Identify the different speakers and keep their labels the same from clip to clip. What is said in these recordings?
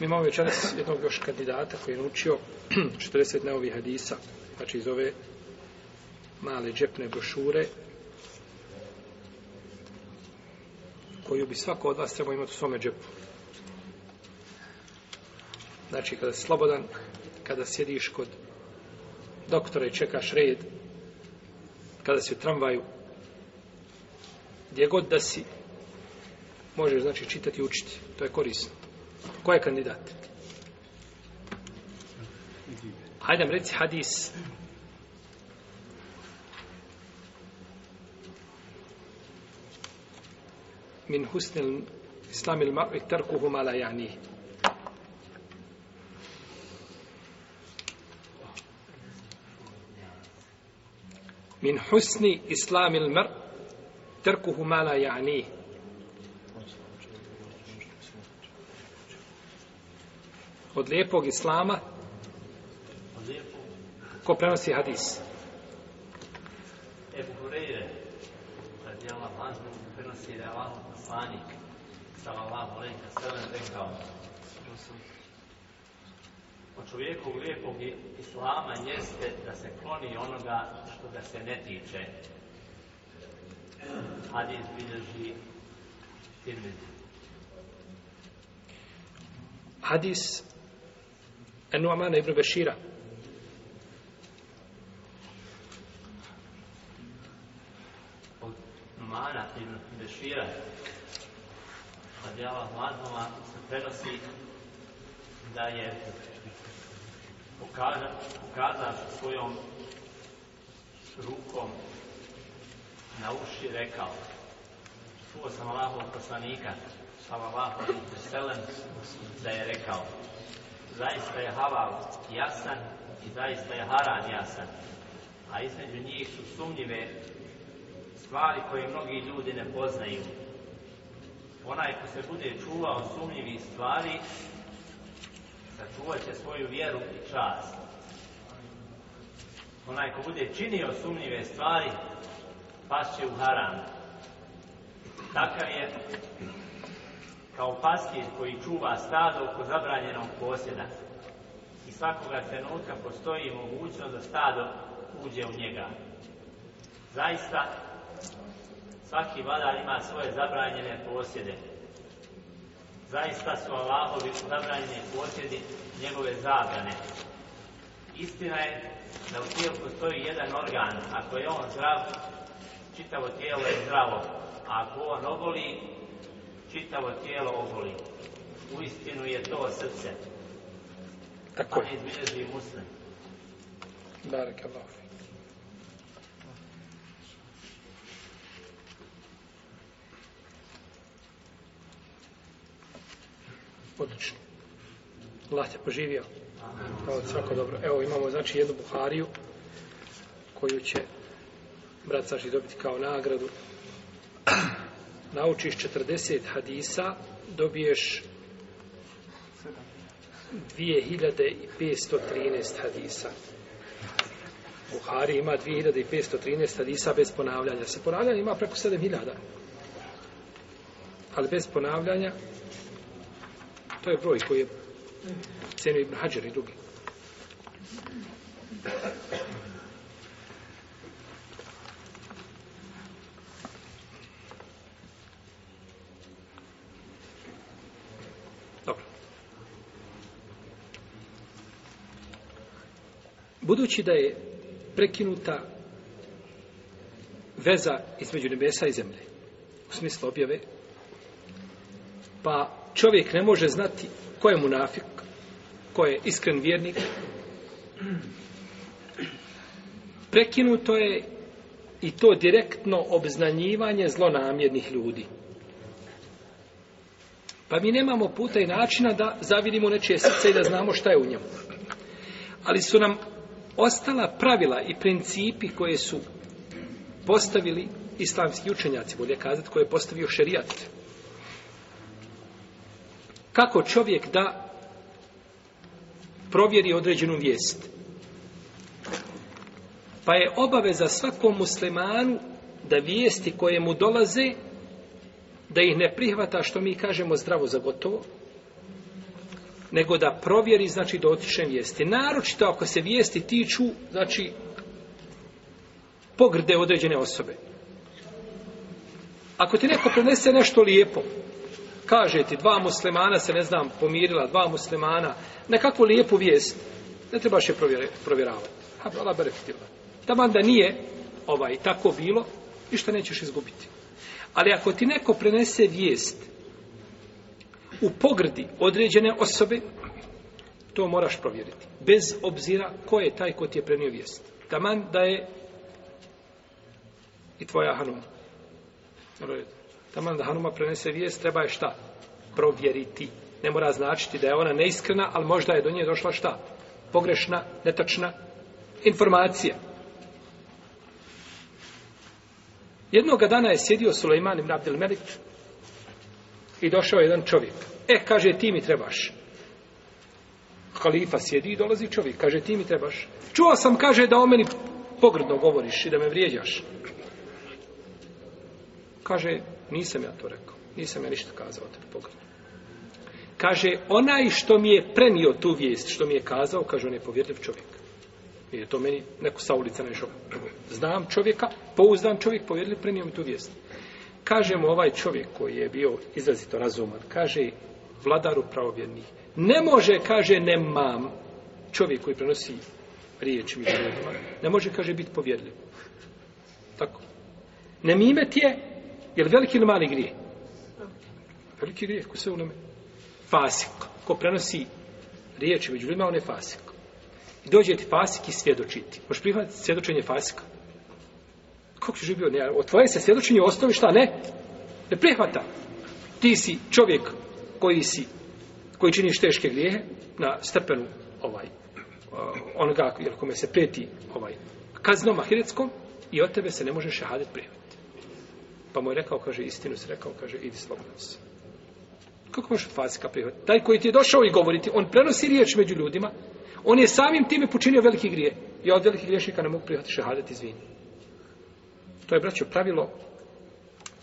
Speaker 1: Mi imamo večeras jednog još kandidata koji je naučio 40 neovih hadisa, znači iz ove male džepne brošure, koju bi svako od vas trebao imati u svome džepu. Znači, kada si slobodan, kada sjediš kod doktora i čekaš red, kada si u tramvaju, gdje god da si, možeš, znači, čitati i učiti. To je korisno. Ko je kandidat? Hajde nam reci hadis. Min husnil islamil mar'i tarkuhu ma la ja'nih. من حسن إسلام المرء تركه ما لا يعنيه od lijepog islama ko prenosi hadis. Ebu Hureyre radijala vlažnog prenosi da je Allah
Speaker 2: poslanik sallallahu alaihi wa sallam rekao o čovjeku lijepog islama jeste da se kloni onoga što ga se ne tiče.
Speaker 1: Hadis bilježi tirmidu. Hadis Enuamana ibn Bešira.
Speaker 2: Od Mana ibn Bešira, kad je Allah Mazuma, se prenosi da je ukaza, ukaza svojom rukom na uši rekao Čuo sam Allahov poslanika, sallallahu alaihi wa sallam, da je rekao zaista je haval jasan i zaista je haram jasan. A između njih su sumnjive stvari koje mnogi ljudi ne poznaju. Onaj ko se bude čuvao sumnjivi stvari, sačuvat će svoju vjeru i čast. Onaj ko bude činio sumnjive stvari, pas će u haram. Takav je kao pastir koji čuva stado oko zabranjenog posjeda i svakoga trenutka postoji mogućnost da stado uđe u njega. Zaista, svaki vladar ima svoje zabranjene posjede. Zaista su Allahovi zabranjeni posjedi njegove zabrane. Istina je da u tijelu postoji jedan organ. Ako je on zdrav, čitavo tijelo je zdravo. A ako on oboli, čitavo tijelo
Speaker 1: oboli. U istinu je to srce. Tako je. A ne izbježi muslim. Barak Allah. Odlično. Allah te poživio. Hvala ti svako dobro. Evo imamo znači jednu Buhariju koju će brat Saši dobiti kao nagradu naučiš 40 hadisa, dobiješ 2513 hadisa. Buhari ima 2513 hadisa bez ponavljanja. Se ponavljanje ima preko 7000. Ali bez ponavljanja, to je broj koji je cenio Ibn Hajar i drugi. Budući da je prekinuta veza između nebesa i zemlje, u smislu objave, pa čovjek ne može znati ko je munafik, ko je iskren vjernik, prekinuto je i to direktno obznanjivanje zlonamjernih ljudi. Pa mi nemamo puta i načina da zavidimo nečije srce i da znamo šta je u njemu. Ali su nam ostala pravila i principi koje su postavili islamski učenjaci, bolje kazati, koje je postavio šerijat. Kako čovjek da provjeri određenu vijest? Pa je obaveza svakom muslimanu da vijesti koje mu dolaze, da ih ne prihvata što mi kažemo zdravo za gotovo, nego da provjeri, znači, dotične vijesti. Naročito ako se vijesti tiču, znači, pogrde određene osobe. Ako ti neko prenese nešto lijepo, kaže ti, dva muslimana se, ne znam, pomirila, dva muslimana, nekakvu lijepu vijest, ne trebaš je provjeravati. Ha, bila berefitila. Taman da nije ovaj, tako bilo, ništa nećeš izgubiti. Ali ako ti neko prenese vijest u pogrdi određene osobe, to moraš provjeriti. Bez obzira ko je taj ko ti je prenio vijest. Taman da je i tvoja hanuma. Taman da hanuma prenese vijest, treba je šta? Provjeriti. Ne mora značiti da je ona neiskrena, ali možda je do nje došla šta? Pogrešna, netočna informacija. Jednoga dana je sjedio Suleiman ibn Abdel Melik I došao jedan čovjek. E, kaže, ti mi trebaš. Halifa sjedi i dolazi čovjek. Kaže, ti mi trebaš. Čuo sam, kaže, da o meni pogrdno govoriš i da me vrijeđaš. Kaže, nisam ja to rekao. Nisam ja ništa kazao o tebi pogrdno. Kaže, onaj što mi je prenio tu vijest, što mi je kazao, kaže, on je povjerljiv čovjek. I je to meni neko sa ulica nešao. Znam čovjeka, pouzdan čovjek, povjerljiv, prenio mi tu vijest kažemo ovaj čovjek koji je bio izrazito razuman, kaže vladaru pravovjednih, ne može, kaže, nemam čovjek koji prenosi riječ mi ne može, kaže, biti povjerljiv. Tako. Nemimet je, je li veliki ili mali grije? Veliki grije, ko se uleme? Fasik. Ko prenosi riječ među ljudima, on je fasik. I dođe ti fasik i svjedočiti. Možeš prihvatiti svjedočenje fasika? kako ćeš bio, ne, o tvoje se svjedočenje osnovi, šta ne? Ne prihvata. Ti si čovjek koji si, koji činiš teške grijehe na stepenu ovaj, onoga jer kome se prijeti ovaj, kaznom ahiretskom i od tebe se ne može šehadet prihvatiti. Pa mu je rekao, kaže, istinu se rekao, kaže, idi slobodno se. Kako možeš od fasika prihvatiti? Taj koji ti je došao i govoriti, on prenosi riječ među ljudima, on je samim time počinio veliki grije. Ja od velikih griješnika ne mogu prihvatiti šehadet, izvinite. To je, braćo, pravilo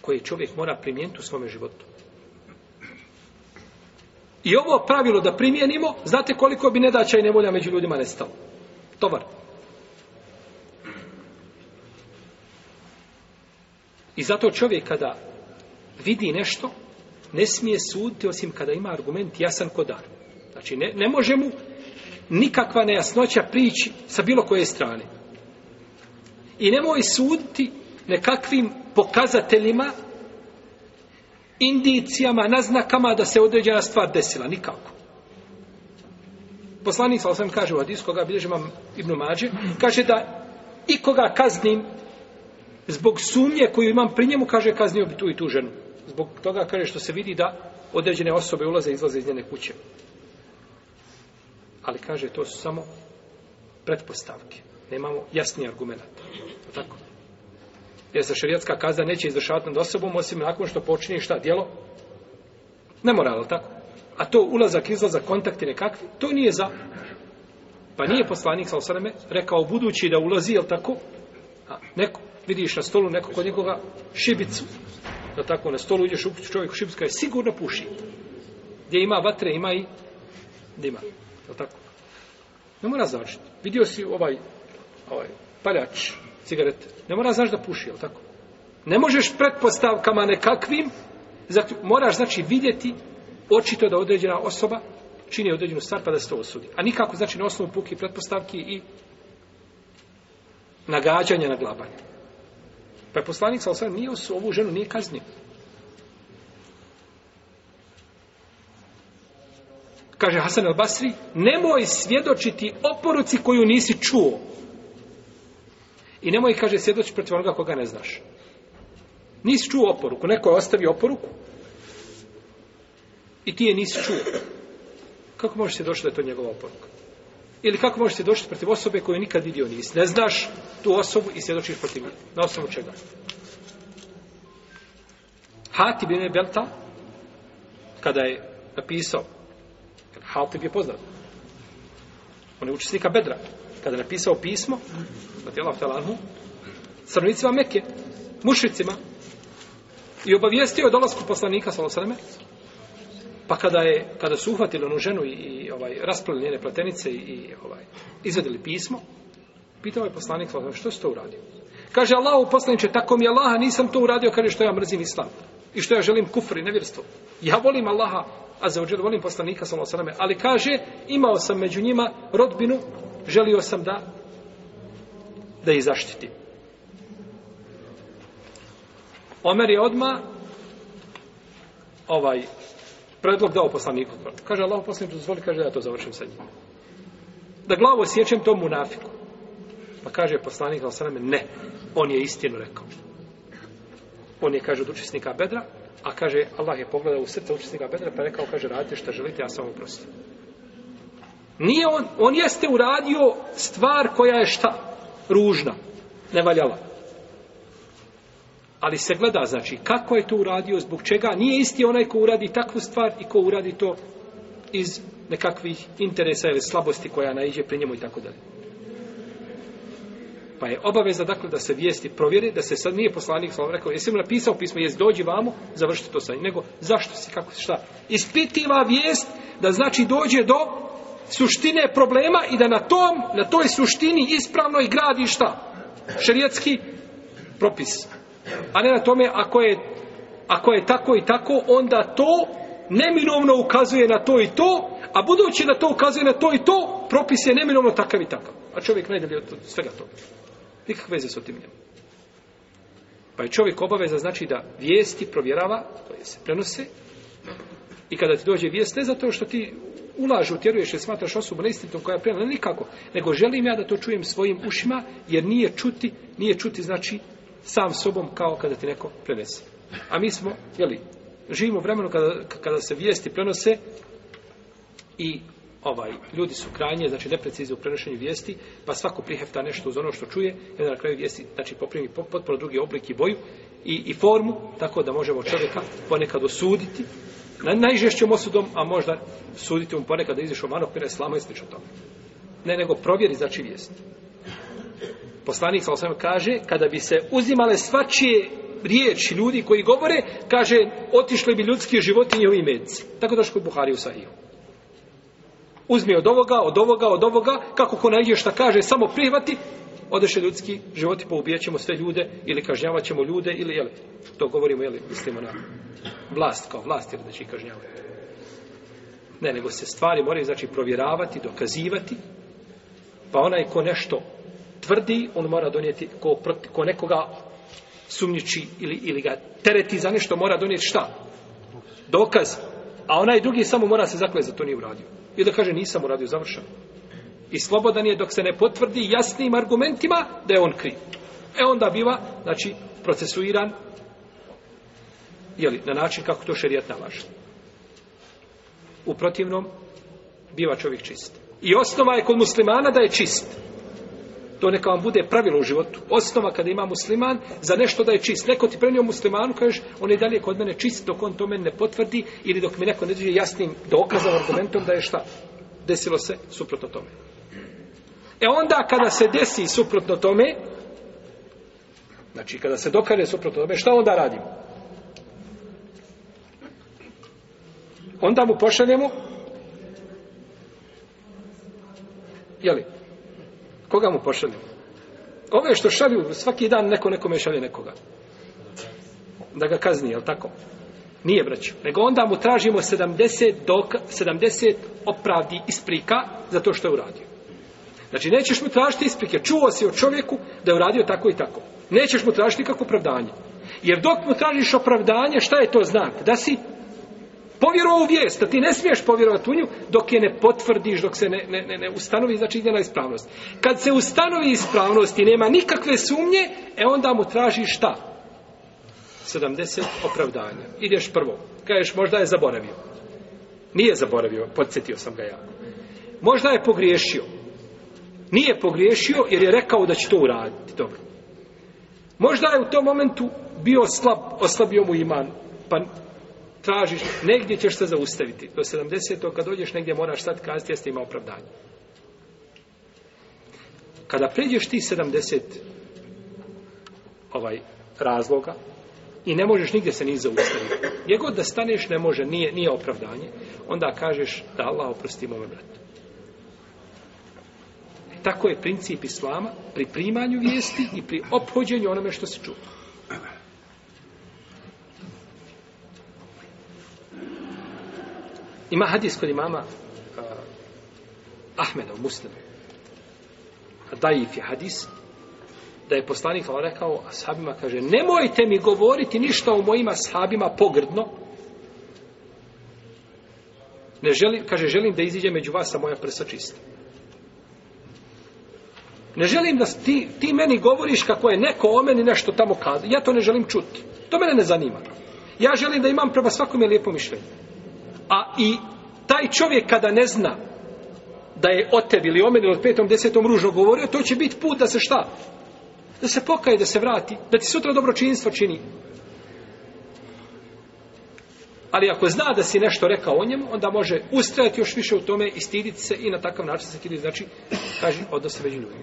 Speaker 1: koje čovjek mora primijeniti u svome životu. I ovo pravilo da primijenimo, znate koliko bi nedaća i nevolja među ljudima nestalo. Tovar. I zato čovjek kada vidi nešto, ne smije suditi osim kada ima argument jasan ko dar. Znači, ne, ne može mu nikakva nejasnoća prići sa bilo koje strane. I nemoj suditi nekakvim pokazateljima, indicijama, naznakama da se određena stvar desila. Nikako. Poslanik sa osam kaže u Adis, koga bilježi imam Ibn Mađe, kaže da i koga kaznim zbog sumnje koju imam pri njemu, kaže kaznio bi tu i tu ženu. Zbog toga kaže što se vidi da određene osobe ulaze i izlaze iz njene kuće. Ali kaže to su samo pretpostavke. Nemamo jasni argumenta. Tako jer se šarijatska kazna neće izvršavati nad osobom, osim nakon što počinje šta, djelo? Ne moralo, tako? A to ulazak, izlazak, kontakti nekakvi, to nije za... Pa nije poslanik, sa osaname, rekao budući da ulazi, jel tako? A, neko, vidiš na stolu neko kod njegova šibicu, da tako na stolu uđeš u čovjek u šibicu, je sigurno puši. Gdje ima vatre, ima i dima, jel tako? Ne mora značiti. Vidio si ovaj, ovaj paljač, cigarete. Ne mora znaš da puši, jel tako? Ne možeš pretpostavkama nekakvim, zato moraš znači vidjeti očito da određena osoba čini određenu stvar pa da se to osudi. A nikako znači na osnovu puki pretpostavki i nagađanja na glabanje. Pa je poslanik sa osvrame nije osu, ovu ženu nije kaznio. Kaže Hasan al-Basri, nemoj svjedočiti oporuci koju nisi čuo. I nemoj, kaže, sjedoći protiv onoga koga ne znaš. Nisi čuo oporuku. Neko je ostavio oporuku i ti je nisi čuo. Kako možeš se doći da je to njegova oporuka? Ili kako možeš se doći protiv osobe koju nikad vidio nisi? Ne znaš tu osobu i sjedočiš protiv nje. Na osnovu čega? Hati bin Belta kada je napisao Hatib je poznat. On je učesnika Bedra. Kada je napisao pismo, radijallahu ta'ala anhu, stanovnicima Mekke, mušicima, i obavijestio je dolazku poslanika, sallallahu sallam, pa kada, je, kada su uhvatili onu ženu i, i ovaj, raspravili njene pletenice i, i ovaj, izvedili pismo, pitao je poslanik, sallam, što si to uradio? Kaže Allah u poslaniče, tako mi Allaha nisam to uradio, kaže što ja mrzim islam i što ja želim kufri, nevjerstvo. Ja volim Allaha, a za ođer volim poslanika, sallam, ali kaže, imao sam među njima rodbinu, želio sam da da ih zaštiti. Omer je odma ovaj predlog dao poslaniku. Kaže Allah poslanik dozvoli, kaže da ja to završim sa njim. Da glavu sjećem tom munafiku. Pa kaže poslanik al sallam ne, on je istinu rekao. On je kaže od učesnika bedra, a kaže Allah je pogledao u srce učesnika bedra pa rekao kaže radite što želite, ja sam oprostio. Nije on, on jeste uradio stvar koja je šta? ružna, ne valjala. Ali se gleda, znači, kako je to uradio, zbog čega, nije isti onaj ko uradi takvu stvar i ko uradi to iz nekakvih interesa ili slabosti koja naiđe pri njemu i tako dalje. Pa je obaveza, dakle, da se vijesti provjeri, da se sad nije poslanik slova rekao, jesi mu napisao pismo, jes dođi vamo, završite to sa njim, nego zašto si, kako si, šta? Ispitiva vijest da znači dođe do suštine problema i da na tom, na toj suštini ispravno i gradi šta? Šerijetski propis. A ne na tome, ako je, ako je tako i tako, onda to neminovno ukazuje na to i to, a budući da to ukazuje na to i to, propis je neminovno takav i takav. A čovjek najdelje od svega to. Nikakve veze s otim njemu. Pa je čovjek obaveza, znači da vijesti provjerava, to je se prenose, i kada ti dođe vijest, ne zato što ti ulaže, utjeruješ i smatraš osobu neistitom koja je prijena, nikako. Nego želim ja da to čujem svojim ušima, jer nije čuti, nije čuti znači sam sobom kao kada ti neko prenese. A mi smo, jeli, živimo vremenu kada, kada se vijesti prenose i ovaj ljudi su krajnje, znači neprecizi u prenošenju vijesti, pa svako prihefta nešto uz ono što čuje, jedan na kraju vijesti, znači poprimi potpuno drugi oblik i boju i, i formu, tako da možemo čovjeka ponekad osuditi, na najžešćom osudom, a možda sudite mu ponekad da izviš o manok, mire slama i tome. Ne, nego provjeri za čiv jest. Poslanik sa osam kaže, kada bi se uzimale svačije riječi ljudi koji govore, kaže, otišli bi ljudski život i njovi medici. Tako došli kod Buhari u Sahiju. Uzmi od ovoga, od ovoga, od ovoga, kako ko najdje šta kaže, samo prihvati, odeše ljudski život i poubijaćemo sve ljude ili kažnjavaćemo ljude ili jel, to govorimo jel, mislimo na vlast kao vlast jel, da će kažnjavati ne nego se stvari moraju znači provjeravati dokazivati pa onaj ko nešto tvrdi on mora donijeti ko, ko nekoga sumnjiči ili, ili ga tereti za nešto mora donijeti šta dokaz a onaj drugi samo mora se zakle za to nije uradio i da kaže nisam uradio završeno i slobodan je dok se ne potvrdi jasnim argumentima da je on kriv. E onda biva, znači, procesuiran jeli, na način kako to šerijat nalaže. U protivnom, biva čovjek čist. I osnova je kod muslimana da je čist. To neka vam bude pravilo u životu. Osnova kada ima musliman za nešto da je čist. Neko ti prenio muslimanu, kažeš, on je dalje kod mene čist dok on to meni ne potvrdi ili dok mi neko ne dođe jasnim dokazom, argumentom da je šta desilo se suprotno tome. E onda kada se desi suprotno tome, znači kada se dokane suprotno tome, šta onda radimo? Onda mu pošaljemo Jeli? Koga mu pošaljemo? Ove što šalju, svaki dan neko nekome šalje nekoga. Da ga kazni, jel tako? Nije, braću. Nego onda mu tražimo 70, dok, 70 opravdi isprika za to što je uradio. Znači, nećeš mu tražiti isprike. Čuo si o čovjeku da je uradio tako i tako. Nećeš mu tražiti kako opravdanje. Jer dok mu tražiš opravdanje, šta je to znak? Da si povjerovao u vijest, da ti ne smiješ povjerovati u nju, dok je ne potvrdiš, dok se ne, ne, ne, ne ustanovi, znači idena ispravnost. Kad se ustanovi ispravnost i nema nikakve sumnje, e onda mu tražiš šta? 70 opravdanja. Ideš prvo. Kažeš, možda je zaboravio. Nije zaboravio, podsjetio sam ga ja. Možda je pogriješio nije pogriješio jer je rekao da će to uraditi. Dobro. Možda je u tom momentu bio slab, oslabio mu iman, pa tražiš, negdje ćeš se zaustaviti. Do 70. kad dođeš, negdje moraš sad kazati, jeste ima opravdanje. Kada pređeš ti 70 ovaj, razloga i ne možeš nigdje se ni zaustaviti, gdje god da staneš, ne može, nije, nije opravdanje, onda kažeš da Allah oprosti mome bratu tako je princip islama pri primanju vijesti i pri ophođenju onome što se čuva. Ima hadis kod imama uh, Ahmeda u muslimu. Dajif je hadis da je poslanik Allah rekao ashabima, kaže, nemojte mi govoriti ništa o mojima ashabima pogrdno. Ne želim, kaže, želim da iziđe među vas sa moja prsa čista. Ne želim da ti, ti meni govoriš kako je neko o meni nešto tamo kazao. Ja to ne želim čuti. To mene ne zanima. Ja želim da imam prema svakome lijepo mišljenje. A i taj čovjek kada ne zna da je o tebi ili o meni od petom, desetom ružno govorio, to će biti put da se šta? Da se pokaje, da se vrati, da ti sutra dobročinstvo čini. Ali ako zna da si nešto rekao o njemu, onda može ustrajati još više u tome i stiditi se i na takav način se kidi, znači, kaži, odnose među ljudima.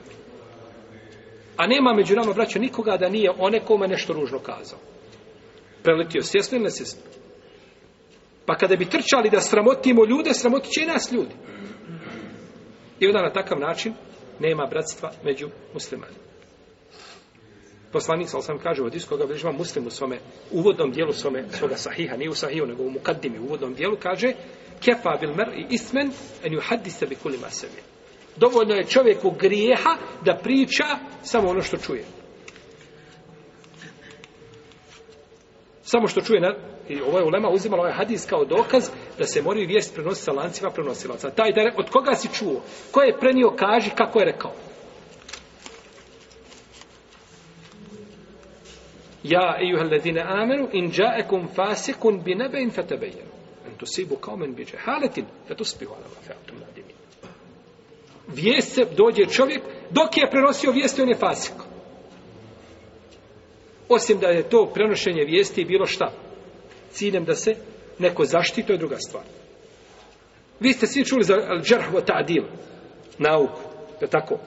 Speaker 1: A nema među nama, braćo, nikoga da nije one kome nešto ružno kazao. Preletio svjesno ili nesvjesno. Pa kada bi trčali da sramotimo ljude, sramotit će i nas ljudi. I onda na takav način nema bratstva među muslimanima poslanik sa osam kaže u hadisu koga bližava muslim u svome uvodnom dijelu svome, svoga sahiha, nije u sahiju, nego u mukaddimi u uvodnom dijelu, kaže kefa bil mer i ismen en ju hadise bi kulima sebi. Dovoljno je čovjeku grijeha da priča samo ono što čuje. Samo što čuje, na, i ovo je ulema uzimala ovaj hadis kao dokaz da se moraju vijest prenositi sa lancima prenosilaca. Taj da od koga si čuo? Ko je prenio, kaži kako je rekao. Ja, ejuha ladine amenu, in džaekum fasikun bi nebein fatabejenu. En tu sibu kao men bi džehaletin, fe tu spihu ala vafatum nadimin. Vijest se dođe čovjek, dok je prenosio vijest, on je fasik. Osim da je to prenošenje vijesti bilo šta? Ciljem da se neko zaštiti, to je druga stvar. Vi ste svi čuli za džerh wa ta'dil, nauku, je tako?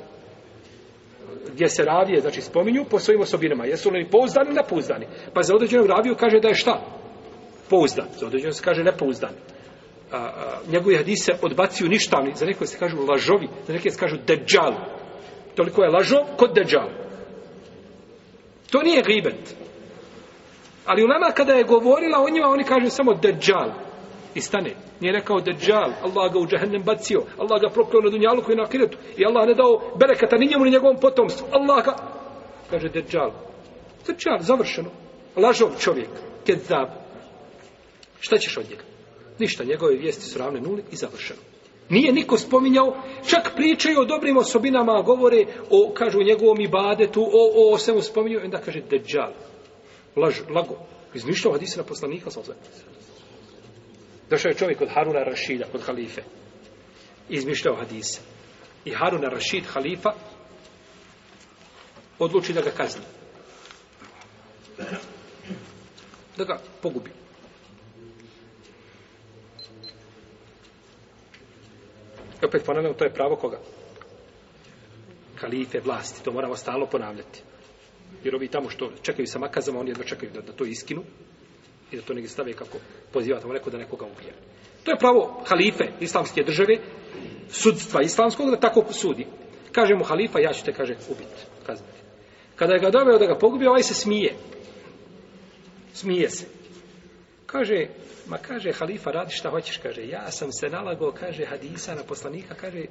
Speaker 1: gdje se ravije, znači spominju po svojim osobinama, jesu li pouzdani ili nepouzdani? Pa za određenog raviju kaže da je šta? Pouzdan. Za određenog se kaže nepouzdan. A, a, njegove hadise odbacuju ništavni, za neko se kažu lažovi, za neke se kažu deđal. Toliko je lažo kod deđal. To nije ribet. Ali u nama kada je govorila o njima, oni kažu samo deđal i stane. Nije rekao Dejjal, Allah ga u džahennem bacio, Allah ga proklao na dunjalu koji je na akiretu, i Allah ne dao berekata ni njemu ni njegovom potomstvu. Allah ga... Kaže Dejjal. Dejjal, završeno. Lažov čovjek, kezab. Šta ćeš od njega? Ništa, njegove vijesti su ravne nuli i završeno. Nije niko spominjao, čak pričaju o dobrim osobinama, govore o, kažu, njegovom ibadetu, o, o, o svemu spominjaju, onda kaže Dejjal. Laž, lago. Izmišljao hadisa na poslanika, sa ozvanjem. Došao je čovjek od Haruna Rašida, od halife. Izmišljao hadise. I Haruna Rašid, halifa, odluči da ga kazni. Da ga pogubi. I opet ponavljam, to je pravo koga? Kalife, vlasti. To moramo stalo ponavljati. Jer ovi tamo što čekaju sa makazama, oni jedva čekaju da, da to iskinu i da to negdje stave kako poziva tamo neko da nekoga ubije. To je pravo halife islamske države, sudstva islamskog, da tako sudi. Kaže mu halifa, ja ću te, kaže, ubiti, kazniti. Kada je ga doveo da ga pogubio, ovaj se smije. Smije se. Kaže, ma kaže, halifa, radi šta hoćeš, kaže, ja sam se nalago, kaže, hadisa na poslanika, kaže,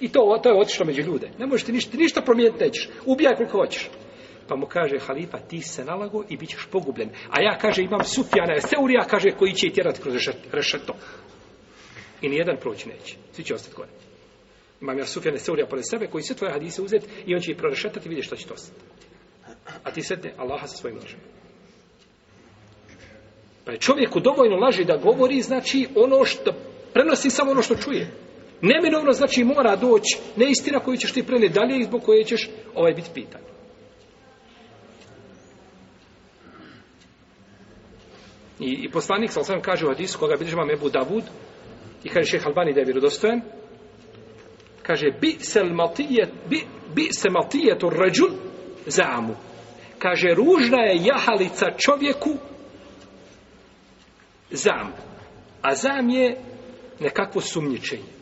Speaker 1: i to, to je otišlo među ljude. Ne možeš ti ništa, ništa promijeniti nećeš. Ubijaj koliko hoćeš. Pa mu kaže halifa, ti se nalago i bit ćeš pogubljen. A ja, kaže, imam Sufjana Seurija, kaže, koji će tjerati kroz rešeto. I nijedan proći neće. Svi će ostati gore. Imam ja Sufjana Seurija pored sebe, koji sve tvoje hadise uzeti i on će ih prorešetati i vidjeti što će to ostati. A ti sedne Allaha sa svojim lažima. Pa je čovjeku dovoljno laži da govori, znači ono što prenosi samo ono što čuje. Neminovno znači mora doći neistina koju ćeš ti preneti dalje i zbog koje ćeš ovaj biti pitan. I, i poslanik sam sam kaže u Hadisu koga bilježi imam Ebu Davud i kaže šeha Albani da je vjerodostojen kaže bi se matijet bi, bi se matijet u rađun za amu kaže ružna je jahalica čovjeku zam a zam je nekakvo sumnjičenje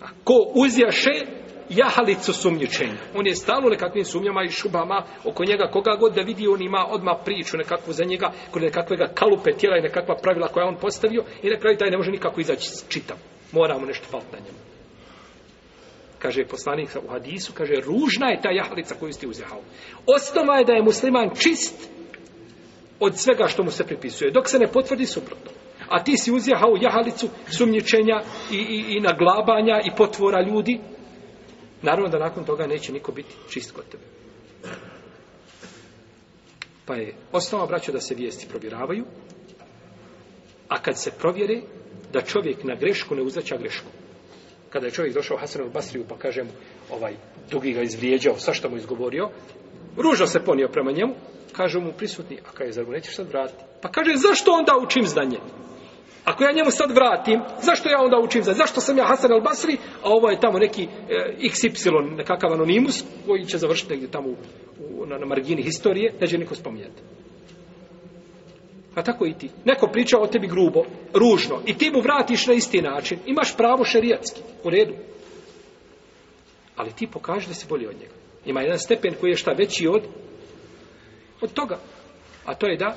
Speaker 1: a ko uzjaše jahalicu sumnjičenja. On je stalno nekakvim sumnjama i šubama oko njega. Koga god da vidi, on ima odma priču nekakvu za njega, kod nekakve ga kalupe tijela i nekakva pravila koja on postavio. I na kraju taj ne može nikako izaći čitav. Moramo nešto faliti na njemu. Kaže poslanik u hadisu, kaže, ružna je ta jahalica koju ste uzjehao. Osnova je da je musliman čist od svega što mu se pripisuje. Dok se ne potvrdi suprotno a ti si uzjehao jahalicu sumnjičenja i, i, i naglabanja i potvora ljudi, Naravno da nakon toga neće niko biti čist kod tebe. Pa je osnova, braćo, da se vijesti provjeravaju, a kad se provjere, da čovjek na grešku ne uzraća grešku. Kada je čovjek došao Hasan al Basriju, pa kažem, ovaj, dugi ga izvrijeđao, sa što mu izgovorio, ružno se ponio prema njemu, kažu mu prisutni, a kaže, zar mu nećeš sad vratiti? Pa kaže, zašto onda učim znanje? Ako ja njemu sad vratim, zašto ja onda učim za? Zašto sam ja Hasan al Basri, a ovo je tamo neki e, eh, XY nekakav anonimus koji će završiti negdje tamo u, u, na, na margini historije, neće niko spominjati. A tako i ti. Neko priča o tebi grubo, ružno, i ti mu vratiš na isti način. Imaš pravo šerijatski, u redu. Ali ti pokaži da si bolji od njega. Ima jedan stepen koji je šta veći od, od toga. A to je da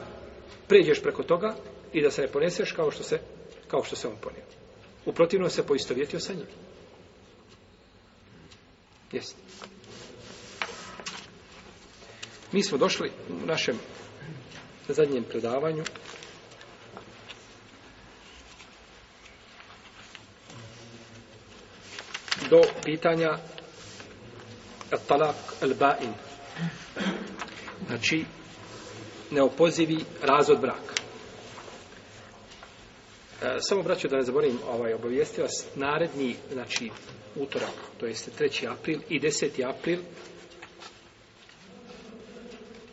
Speaker 1: pređeš preko toga i da se ne poneseš kao što se, kao što se on ponio. U protivnom se poistovjetio sa njim. Jeste. Mi smo došli u našem zadnjem predavanju do pitanja talak al-ba'in. Znači, neopozivi razod braka. E, samo vraćam da ne zaborim ovaj obavijesti vas naredni znači utorak to jest 3. april i 10. april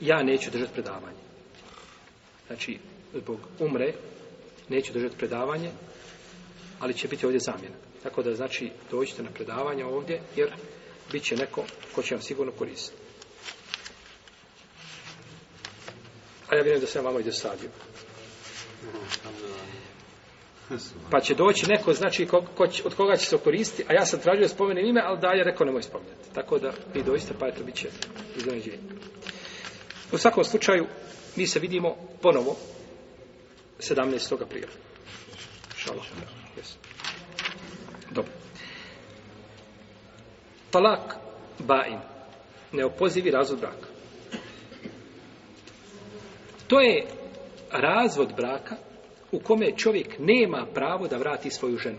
Speaker 1: ja neću držati predavanje znači zbog umre neću držati predavanje ali će biti ovdje zamjena tako da znači dođite na predavanje ovdje jer bit će neko ko će vam sigurno koristiti a ja vjerujem da sam vama i dostavio Thank you. Pa će doći neko, znači, ko, ko će, od koga će se koristiti, a ja sam tražio da spomenem ime, ali dalje rekao nemoj spomenuti. Tako da, i doista, pa je to bit će iznenađenje. U svakom slučaju, mi se vidimo ponovo 17. aprila. Šalo. Yes. Dobro. Talak bain. Neopozivi razvod braka. To je razvod braka u kome čovjek nema pravo da vrati svoju ženu.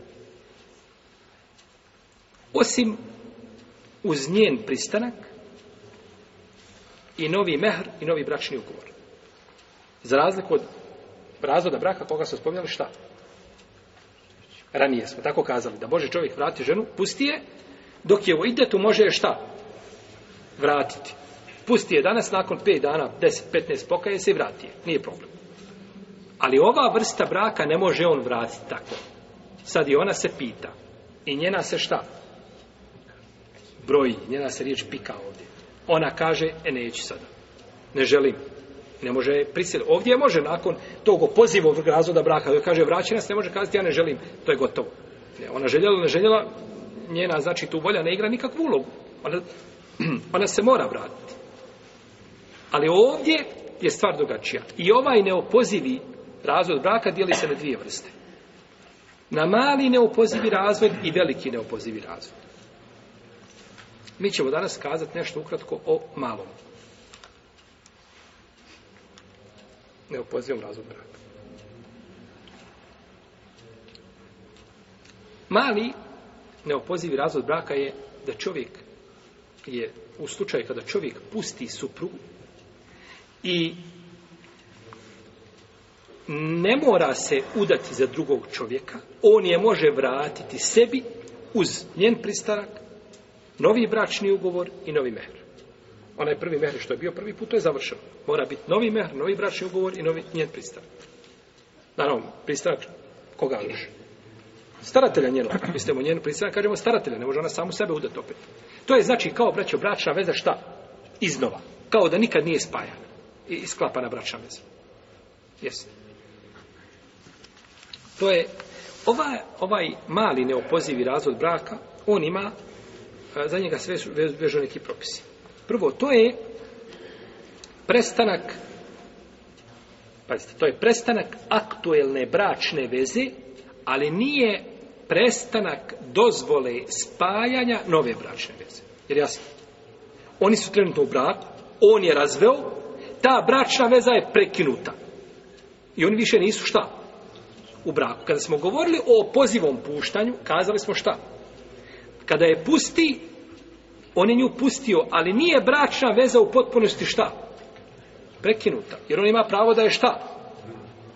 Speaker 1: Osim uz njen pristanak i novi mehr i novi bračni ugovor. Za razliku od razvoda braka koga smo spominjali šta? Ranije smo tako kazali da može čovjek vrati ženu, pusti je, dok je u idetu može je šta? Vratiti. Pusti je danas, nakon 5 dana, 10-15 pokaje se i vrati je. Nije problem. Ali ova vrsta braka ne može on vratiti tako. Sad i ona se pita. I njena se šta? Broji. Njena se riječ pika ovdje. Ona kaže, e neću sada. Ne želim. Ne može prisjeti. Ovdje može nakon tog poziva razvoda braka. Ovdje kaže, vraći nas, ne može kazati, ja ne želim. To je gotovo. Ne, ona željela, ne željela. Njena, znači, tu volja ne igra nikakvu ulogu. Ona, ona se mora vratiti. Ali ovdje je stvar drugačija. I ovaj neopozivi Razvod braka dijeli se na dvije vrste. Na mali neopozivi razvod i veliki neopozivi razvod. Mi ćemo danas kazati nešto ukratko o malom. Neopozivom razvod braka. Mali neopozivi razvod braka je da čovjek je u slučaju kada čovjek pusti suprugu i ne mora se udati za drugog čovjeka, on je može vratiti sebi uz njen pristanak, novi bračni ugovor i novi mehr. Onaj prvi mehr što je bio prvi put, to je završeno. Mora biti novi mehr, novi bračni ugovor i novi njen pristanak. Naravno, pristanak koga liš? Staratelja njenog, ako ste mu njenu pristanak, kažemo staratelja, ne može ona samu sebe udati opet. To je znači kao braćo bračna veza šta? Iznova. Kao da nikad nije spajana i sklapana bračna veza. Jesi. To je, ovaj, ovaj mali neopozivi razvod braka, on ima, za njega sve vežu neki propisi. Prvo, to je prestanak, pazite, to je prestanak aktuelne bračne veze, ali nije prestanak dozvole spajanja nove bračne veze. Jer jasno, oni su trenutno u braku, on je razveo, ta bračna veza je prekinuta. I oni više nisu šta? Šta? u braku. Kada smo govorili o pozivom puštanju, kazali smo šta? Kada je pusti, on je nju pustio, ali nije bračna veza u potpunosti šta? Prekinuta. Jer on ima pravo da je šta?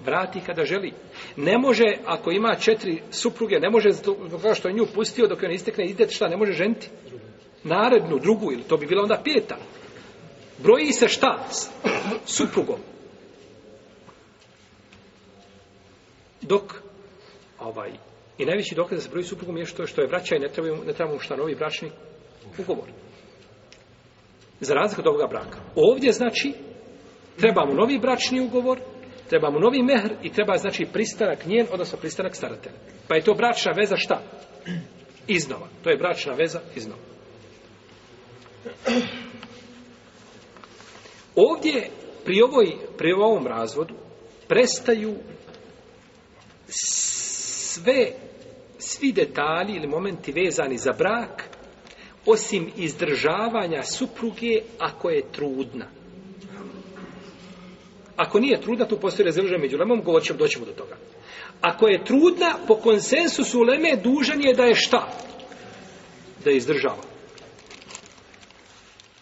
Speaker 1: Vrati kada želi. Ne može, ako ima četiri supruge, ne može, zbog toga što je nju pustio, dok je ne istekne, izdete šta? Ne može ženiti? Narednu, drugu, ili to bi bila onda pjeta. Broji se šta? Suprugom. dok ovaj i najviši dokaz da se broji suprugom je što što je vraćaj ne treba ne treba mu šta novi bračni ugovor. Za razliku od ovoga braka. Ovdje znači treba mu novi bračni ugovor, treba mu novi mehr i treba znači pristanak njen, odnosno pristanak staratelja. Pa je to bračna veza šta? Iznova. To je bračna veza iznova. Ovdje pri, ovoj, pri ovom razvodu prestaju sve, svi detalji ili momenti vezani za brak, osim izdržavanja supruge ako je trudna. Ako nije trudna, tu postoji razilužaj među lemom, govorit ćemo, doćemo do toga. Ako je trudna, po konsensusu leme, dužan je da je šta? Da je izdržava.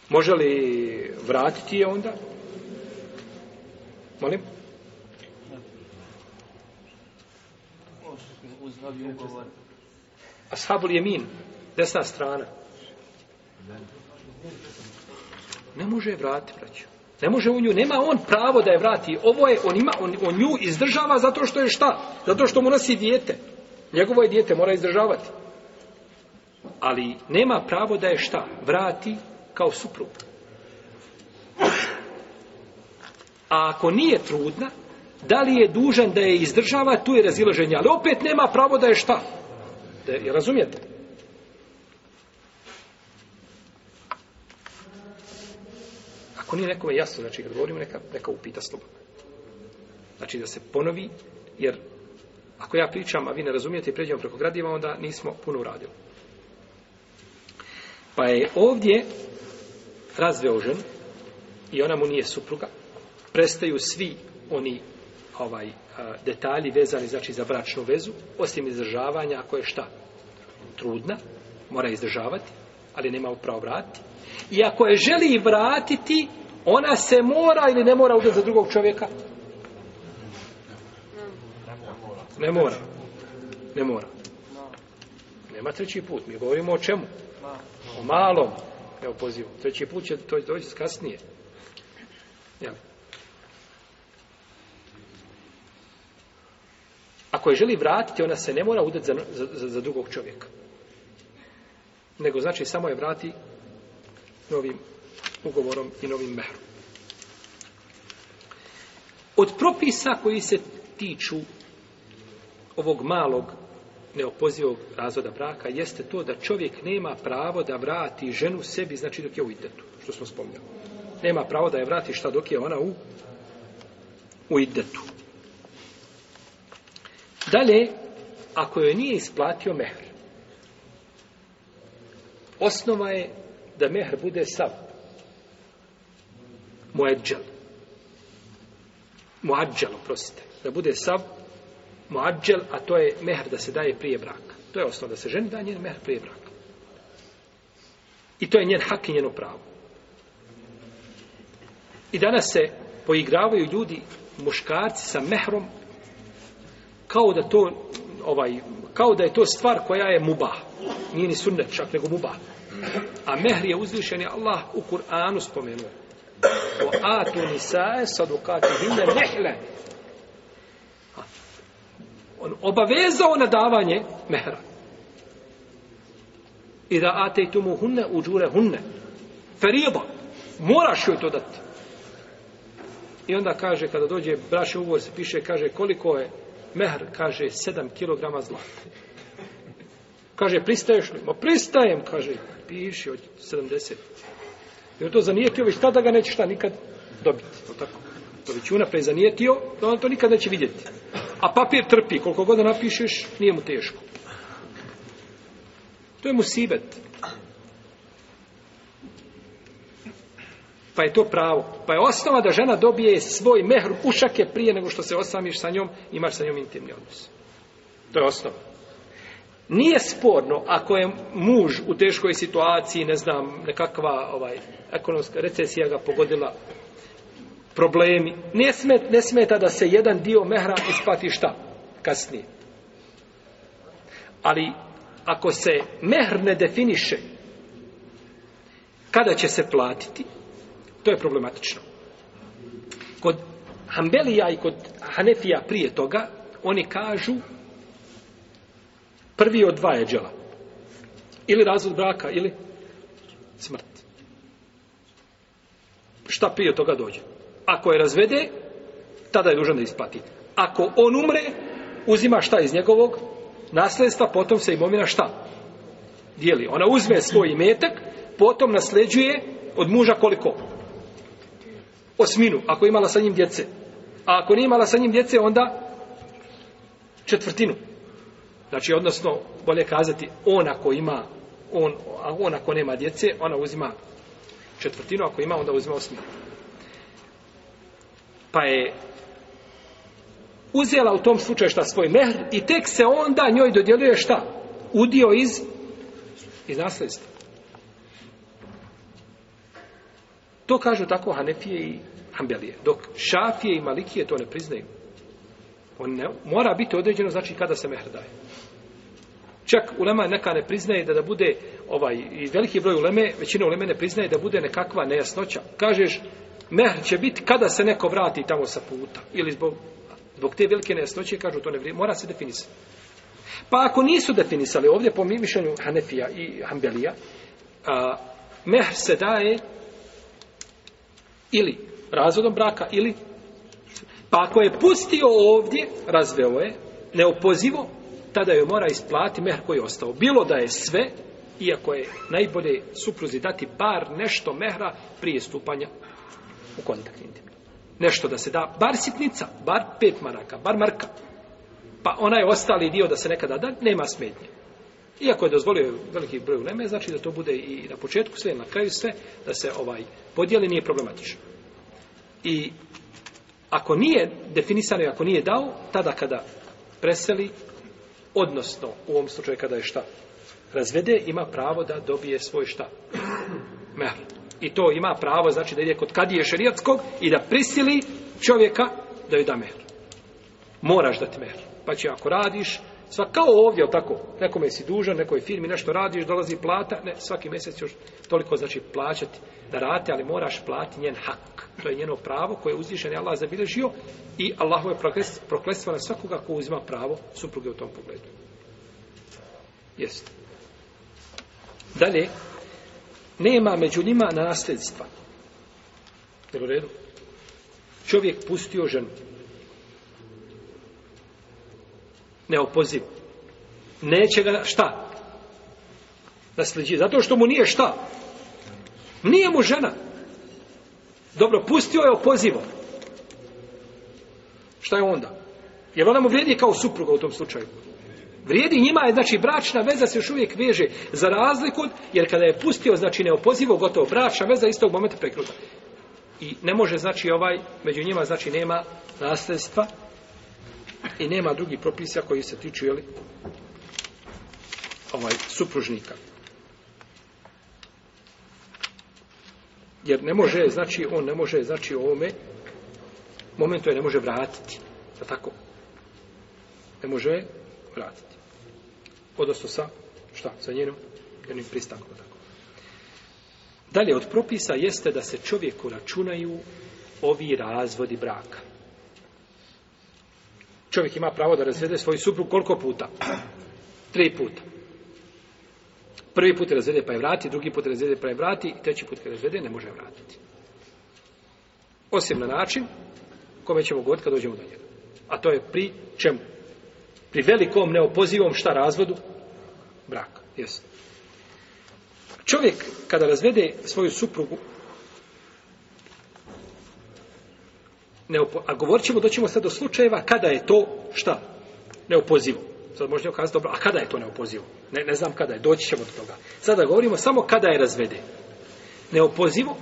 Speaker 1: Može li vratiti je onda? Molim? uz novi ugovor. Ashabul Jemin, desna strana. Ne može je vratiti, braću. Ne može u nju, nema on pravo da je vrati. Ovo je, on, ima, on, on nju izdržava zato što je šta? Zato što mu nosi dijete. Njegovo je dijete, mora izdržavati. Ali nema pravo da je šta? Vrati kao suprug. A ako nije trudna, da li je dužan da je izdržava, tu je razilaženje, ali opet nema pravo da je šta. Da je, razumijete? Ako nije nekome jasno, znači kad govorimo, neka, neka upita slobom. Znači da se ponovi, jer ako ja pričam, a vi ne razumijete i pređemo preko gradiva, onda nismo puno uradili. Pa je ovdje razveo žen i ona mu nije supruga. Prestaju svi oni ovaj detalji vezani znači za bračnu vezu osim izdržavanja ako je šta trudna mora izdržavati ali nema pravo vratiti i ako je želi vratiti ona se mora ili ne mora udati za drugog čovjeka ne mora ne mora nema treći put mi govorimo o čemu o malom evo pozivu treći put će to doći kasnije Yeah. ako je želi vratiti, ona se ne mora udati za, za, za drugog čovjeka. Nego znači samo je vrati novim ugovorom i novim mehrom. Od propisa koji se tiču ovog malog neopozivog razvoda braka jeste to da čovjek nema pravo da vrati ženu sebi, znači dok je u idetu, što smo spomnjali. Nema pravo da je vrati šta dok je ona u, u idetu. Dalje, ako joj nije isplatio mehr, osnova je da mehr bude sav. Mueđal. Mueđal, prosite. Da bude sav muadžel, a to je mehr da se daje prije braka. To je osnova da se ženi daje njen mehr prije braka. I to je njen hak i njeno pravo. I danas se poigravaju ljudi muškarci sa mehrom kao da to ovaj kao da je to stvar koja je mubah. Nije ni sunnet, čak nego mubah. A mehr je uzvišen je Allah u Kur'anu spomenuo. O atu nisae sadukati hinne nehle. On obavezao na davanje mehra. I da atejtumu hunne uđure hunne. Feriba. Moraš joj to dati. I onda kaže, kada dođe braše ugovor, se piše, kaže koliko je mehr, kaže, 7 kilograma zlata. Kaže, pristaješ li? Ma pristajem, kaže, piši od 70. Jer to zanijetio, već tada ga neće šta nikad dobiti. To, tako. to već unapre je zanijetio, da on to nikad neće vidjeti. A papir trpi, koliko god napišeš, nije mu teško. To je musibet. Pa je to pravo. Pa je osnova da žena dobije svoj mehr ušake prije nego što se osamiš sa njom, imaš sa njom intimni odnos. To je osnova. Nije sporno ako je muž u teškoj situaciji, ne znam, nekakva ovaj, ekonomska recesija ga pogodila, problemi. Ne, smet, ne smeta da se jedan dio mehra isplati šta? Kasnije. Ali ako se mehr ne definiše kada će se platiti, To je problematično. Kod Hambelija i kod Hanefija prije toga, oni kažu prvi od dva je džela. Ili razvod braka, ili smrt. Šta prije toga dođe? Ako je razvede, tada je dužan da isplati. Ako on umre, uzima šta iz njegovog nasledstva, potom se imovina šta? Dijeli. Ona uzme svoj imetak, potom nasleđuje od muža koliko? osminu, ako je imala sa njim djece. A ako nije imala sa njim djece, onda četvrtinu. Znači, odnosno, bolje kazati, on ako ima, on, a on ako nema djece, ona uzima četvrtinu, ako ima, onda uzima osminu. Pa je uzela u tom slučaju šta svoj mehr i tek se onda njoj dodjeluje šta? Udio iz, iz nasledstva. To kažu tako Hanefije i Hanbelije. Dok Šafije i Malikije to ne priznaju. On ne, mora biti određeno, znači, kada se mehr daje. Čak ulema neka ne priznaje da, da bude, ovaj, i veliki broj uleme, većina uleme ne priznaje da bude nekakva nejasnoća. Kažeš, mehr će biti kada se neko vrati tamo sa puta. Ili zbog, zbog te velike nejasnoće, kažu, to ne vrije, mora se definisati. Pa ako nisu definisali, ovdje po mišljenju Hanefija i Hanbelija, a, mehr se daje ili razvodom braka ili pa ako je pustio ovdje razveo je neopozivo tada joj mora isplati mehr koji je ostao bilo da je sve iako je najbolje supruzi dati bar nešto mehra prije stupanja u kontakt intim nešto da se da bar sitnica bar pet maraka bar marka pa onaj ostali dio da se nekada da nema smetnje iako je dozvolio veliki broj uleme, znači da to bude i na početku sve, na kraju sve, da se ovaj podijeli nije problematično. I ako nije definisano i ako nije dao, tada kada preseli, odnosno u ovom slučaju kada je šta razvede, ima pravo da dobije svoj šta. Mehr. I to ima pravo, znači da ide kod kadije šerijatskog i da prisili čovjeka da joj da mehr. Moraš dati mehr. Pa će ako radiš, Sva kao ovdje, tako, nekome si dužan, nekoj firmi nešto radiš, dolazi plata, ne, svaki mjesec još toliko znači plaćati da rate, ali moraš platiti njen hak. To je njeno pravo koje je uzvišen Allah zabilježio i Allahu je proklestva na svakoga ko uzima pravo supruge u tom pogledu. Jeste. Dalje, nema među njima nasljedstva. Jel u redu? Čovjek pustio ženu, neopoziv. Neće ga šta? Nasljeđi. Zato što mu nije šta? Nije mu žena. Dobro, pustio je opozivo. Šta je onda? Jer ona mu vrijedi kao supruga u tom slučaju. Vrijedi njima je, znači, bračna veza se još uvijek veže za razliku, jer kada je pustio, znači, neopozivo, gotovo bračna veza, istog momenta prekruta. I ne može, znači, ovaj, među njima, znači, nema nasledstva, i nema drugih propisa koji se tiču jeli, ovaj, supružnika. Jer ne može, znači, on ne može, znači, ovome momentu je ne može vratiti. Da tako? Ne može vratiti. Odnosno sa, šta, sa njenom, njenim pristankom, da tako. Dalje, od propisa jeste da se čovjeku računaju ovi razvodi braka. Čovjek ima pravo da razvede svoju suprugu koliko puta? Tri puta. Prvi put razvede pa je vrati, drugi put razvede pa je vrati, treći put kad razvede ne može vratiti. Osim na način kome ćemo god kad dođemo do njega. A to je pri čemu? Pri velikom neopozivom šta razvodu? Brak. Jesu. Čovjek kada razvede svoju suprugu, neopo... a govorit ćemo, doćemo sad do slučajeva kada je to, šta, neopozivo. Sad možete okazati, dobro, a kada je to neopozivo? Ne, ne znam kada je, doći ćemo do toga. Sada govorimo samo kada je razvede. Neopozivo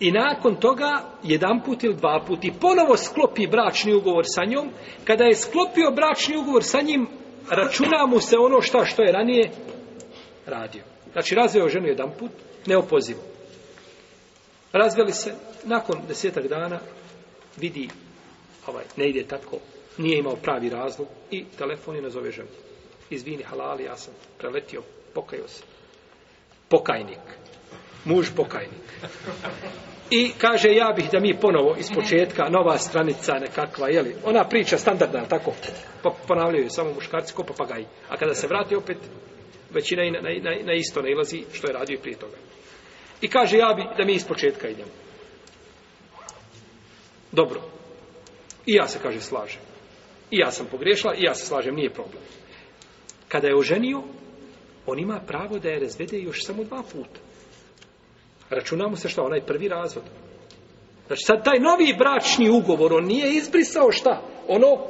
Speaker 1: i nakon toga jedan put ili dva put i ponovo sklopi bračni ugovor sa njom, kada je sklopio bračni ugovor sa njim, računa mu se ono šta što je ranije radio. Znači razveo ženu jedan put, neopozivo. Razveli se, nakon desetak dana vidi, ovaj, ne ide tako, nije imao pravi razlog i telefon je nazove ženu. Izvini, halali, ja sam preletio, pokajao se. Pokajnik. Muž pokajnik. I kaže, ja bih da mi ponovo iz početka, nova stranica nekakva, jeli, ona priča standardna, tako, pa ponavljaju samo muškarci, ko papagaj. A kada se vrati opet, većina i na, na, na isto ne ilazi što je radio i prije toga. I kaže, ja bi da mi iz početka idemo. Dobro. I ja se, kaže, slažem. I ja sam pogriješila, i ja se slažem, nije problem. Kada je oženio, on ima pravo da je razvede još samo dva puta. Računamo se što onaj prvi razvod. Znači, sad taj novi bračni ugovor, on nije izbrisao šta? Ono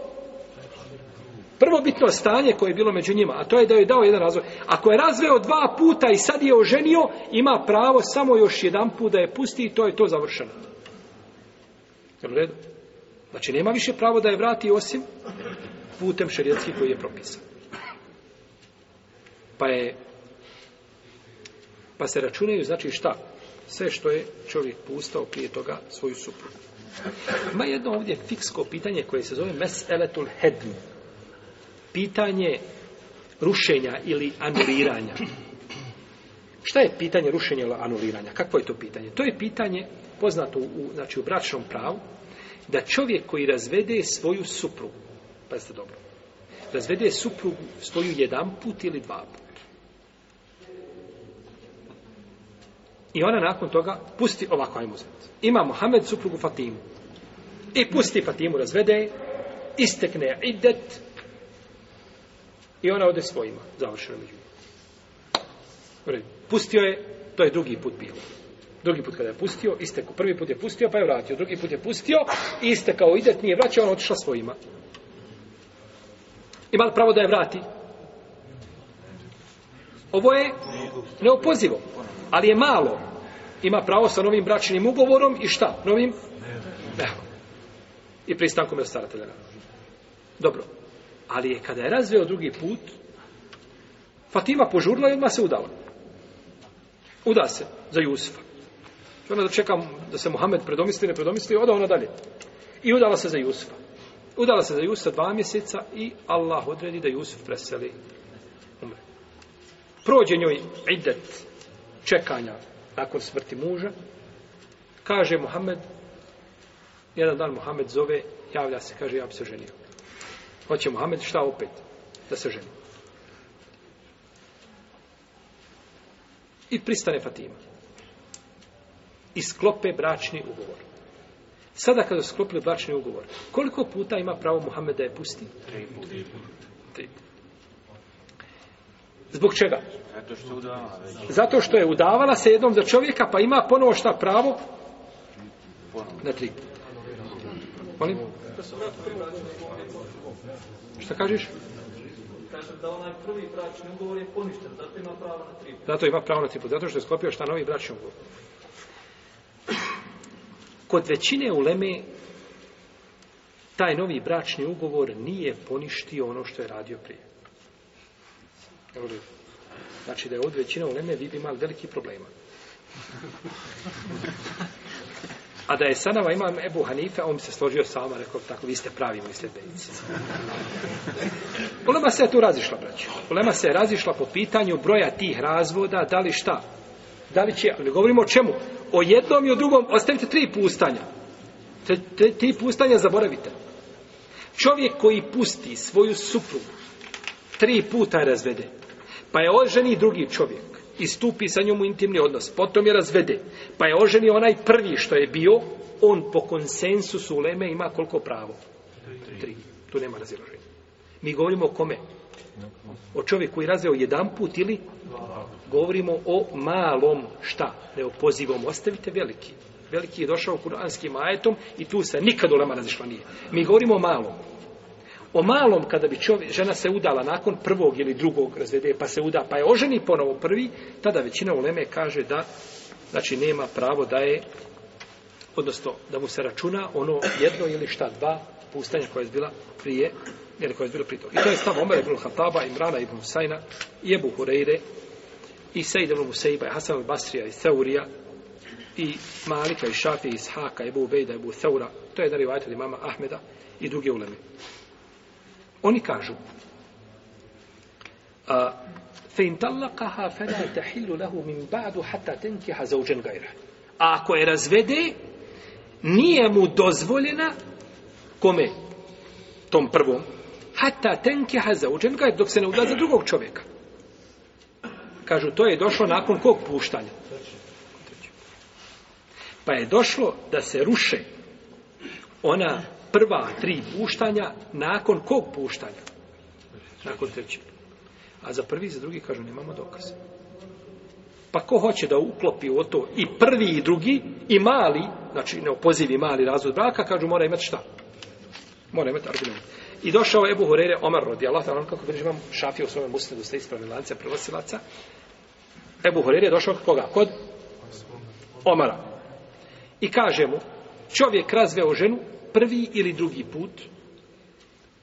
Speaker 1: prvobitno stanje koje je bilo među njima, a to je da je dao jedan razvod. Ako je razveo dva puta i sad je oženio, ima pravo samo još jedan put da je pusti i to je to završeno. Jel u redu? Znači, nema više pravo da je vrati osim putem šarijetski koji je propisan. Pa je pa se računaju, znači šta? Sve što je čovjek pustao prije toga svoju suprugu. Ima jedno ovdje fiksko pitanje koje se zove meseletul hedmu pitanje rušenja ili anuliranja. Šta je pitanje rušenja ili anuliranja? Kakvo je to pitanje? To je pitanje poznato u, znači, u bračnom pravu da čovjek koji razvede svoju suprugu, pazite dobro, razvede suprugu svoju jedan put ili dva put. I ona nakon toga pusti ovako, ajmo uzeti. Ima Mohamed suprugu Fatimu. I pusti Fatimu, razvede, istekne idet, I ona ode svojima, završeno među njima. Pustio je, to je drugi put bilo. Drugi put kada je pustio, isteko. Prvi put je pustio, pa je vratio. Drugi put je pustio, istekao, ide, nije vraćao, ona otišla svojima. Ima li pravo da je vrati? Ovo je neopozivo, ali je malo. Ima pravo sa novim bračnim ugovorom i šta? Novim? Ne. I pristankom je staratelja. Dobro. Ali je kada je razveo drugi put, Fatima požurla i odmah se udala. Uda se za Jusufa. Ona da čekam da se Mohamed predomisli, ne predomisli, oda ona dalje. I udala se za Jusufa. Udala se za Jusufa dva mjeseca i Allah odredi da Jusuf preseli. Umre. Prođe njoj idet čekanja nakon smrti muža. Kaže Mohamed, jedan dan Mohamed zove, javlja se, kaže, ja bi se ženio. Hoće Mohamed šta opet? Da se ženi. I pristane Fatima. I sklope bračni ugovor. Sada kada sklopili bračni ugovor, koliko puta ima pravo Mohamed da je pusti? Tri puta. Zbog čega? Zato što, udavala, Zato što je udavala se jednom za čovjeka, pa ima ponovo šta pravo? Ponovo. Na tri puta. Molim? Šta kažeš?
Speaker 3: Kaže da onaj prvi bračni ugovor je poništen, zato ima pravo na tri.
Speaker 1: Zato ima pravo na tri, zato što je sklopio šta novi bračni ugovor. Kod većine uleme taj novi bračni ugovor nije poništio ono što je radio prije. Jel Znači da je od većina uleme vidi mali veliki problema. A da je sa nama imam Ebu Hanife, on bi se složio sa vama, rekao tako, vi ste pravi moji sljedbenici. Ulema se je tu razišla, braću. Ulema se je razišla po pitanju broja tih razvoda, da li šta? Da li će, ne govorimo o čemu? O jednom i o drugom, ostavite tri pustanja. Tri, tri, tri pustanja zaboravite. Čovjek koji pusti svoju suprugu, tri puta je razvede, pa je oženi drugi čovjek i stupi sa njom u intimni odnos. Potom je razvede. Pa je oženi onaj prvi što je bio, on po konsensusu uleme ima koliko pravo? Tri. Tu nema raziloženja. Mi govorimo o kome? O čovjeku koji razveo jedan put ili? Govorimo o malom šta? Ne o pozivom. Ostavite veliki. Veliki je došao kuranskim ajetom i tu se nikad ulema razišla nije. Mi govorimo o malom. O malom, kada bi čovje, žena se udala nakon prvog ili drugog razvede, pa se uda, pa je oženi ponovo prvi, tada većina uleme kaže da, znači, nema pravo da je, odnosno, da mu se računa ono jedno ili šta dva pustanja koja je bila prije, ili koja je bila prije toga. I to je stav Omer ibn Hataba, Imrana ibn Husayna, i Ebu Hureyre, i Sejde ibn Museiba, i Hasan Basrija, i Theurija, i Malika, i Šafija, i Ishaka, i Ebu Ubejda, i Ebu Theura. To je jedan rivajatelj imama Ahmeda i druge uleme. Oni kažu a, fe in tallakaha fe la tahillu lahu min ba'du hatta tenkiha zauđen gajra. A ako je razvede, nije mu dozvoljena kome? Tom prvom. Hatta tenkiha zauđen gajra, dok se ne udla za drugog čovjeka. Kažu, to je došlo nakon kog puštanja? Pa je došlo da se ruše ona prva tri puštanja nakon kog puštanja? Nakon trećeg. A za prvi i za drugi, kažu, nemamo dokaze. Pa ko hoće da uklopi u to i prvi i drugi i mali, znači neopozivi mali razvod braka, kažu, mora imati šta? Mora imati argument. I došao Ebu Hurere Omar radi Allah, on kako bih imam šafi u svome muslimu, ste ispravni lance, prilasilaca. Ebu Hurere je došao koga? Kod? Omara. I kaže mu, čovjek razveo ženu prvi ili drugi put,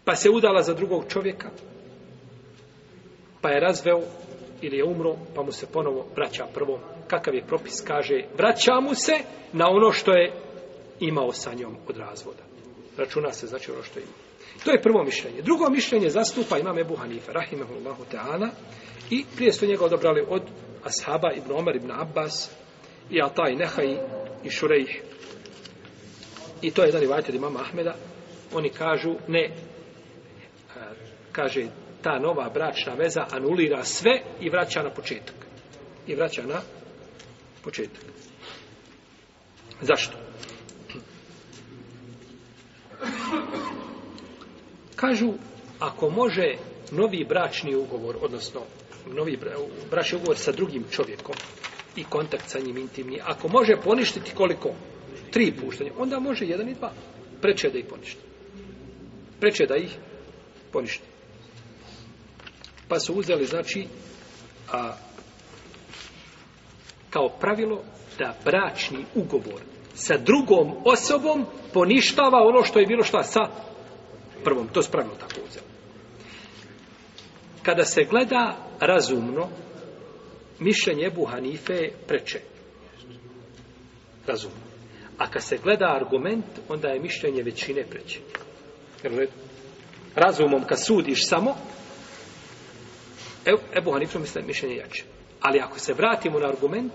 Speaker 1: pa se udala za drugog čovjeka, pa je razveo ili je umro, pa mu se ponovo vraća prvom. Kakav je propis? Kaže, vraća mu se na ono što je imao sa njom od razvoda. Računa se, znači ono što je imao. To je prvo mišljenje. Drugo mišljenje zastupa imam Ebu Hanifa, rahimahullahu ta'ana, i prije su njega odobrali od Ashaba ibn Omar ibn Abbas i Ataj Nehaj i Šurejh I to je jedan rivajat od imama Ahmeda. Oni kažu, ne, e, kaže, ta nova bračna veza anulira sve i vraća na početak. I vraća na početak. Zašto? Kažu, ako može novi bračni ugovor, odnosno novi bračni ugovor sa drugim čovjekom i kontakt sa njim intimni, ako može poništiti koliko? tri puštanja, onda može jedan i dva. Preče da ih poništi. Preče da ih poništi. Pa su uzeli, znači, a, kao pravilo da bračni ugovor sa drugom osobom poništava ono što je bilo šta sa prvom. To je pravilo tako uzeli. Kada se gleda razumno, mišljenje Buhanife preče. Razumno. A kad se gleda argument, onda je mišljenje većine preće. Jer razumom kad sudiš samo, Ebu Hanifu misle mišljenje jače. Ali ako se vratimo na argument,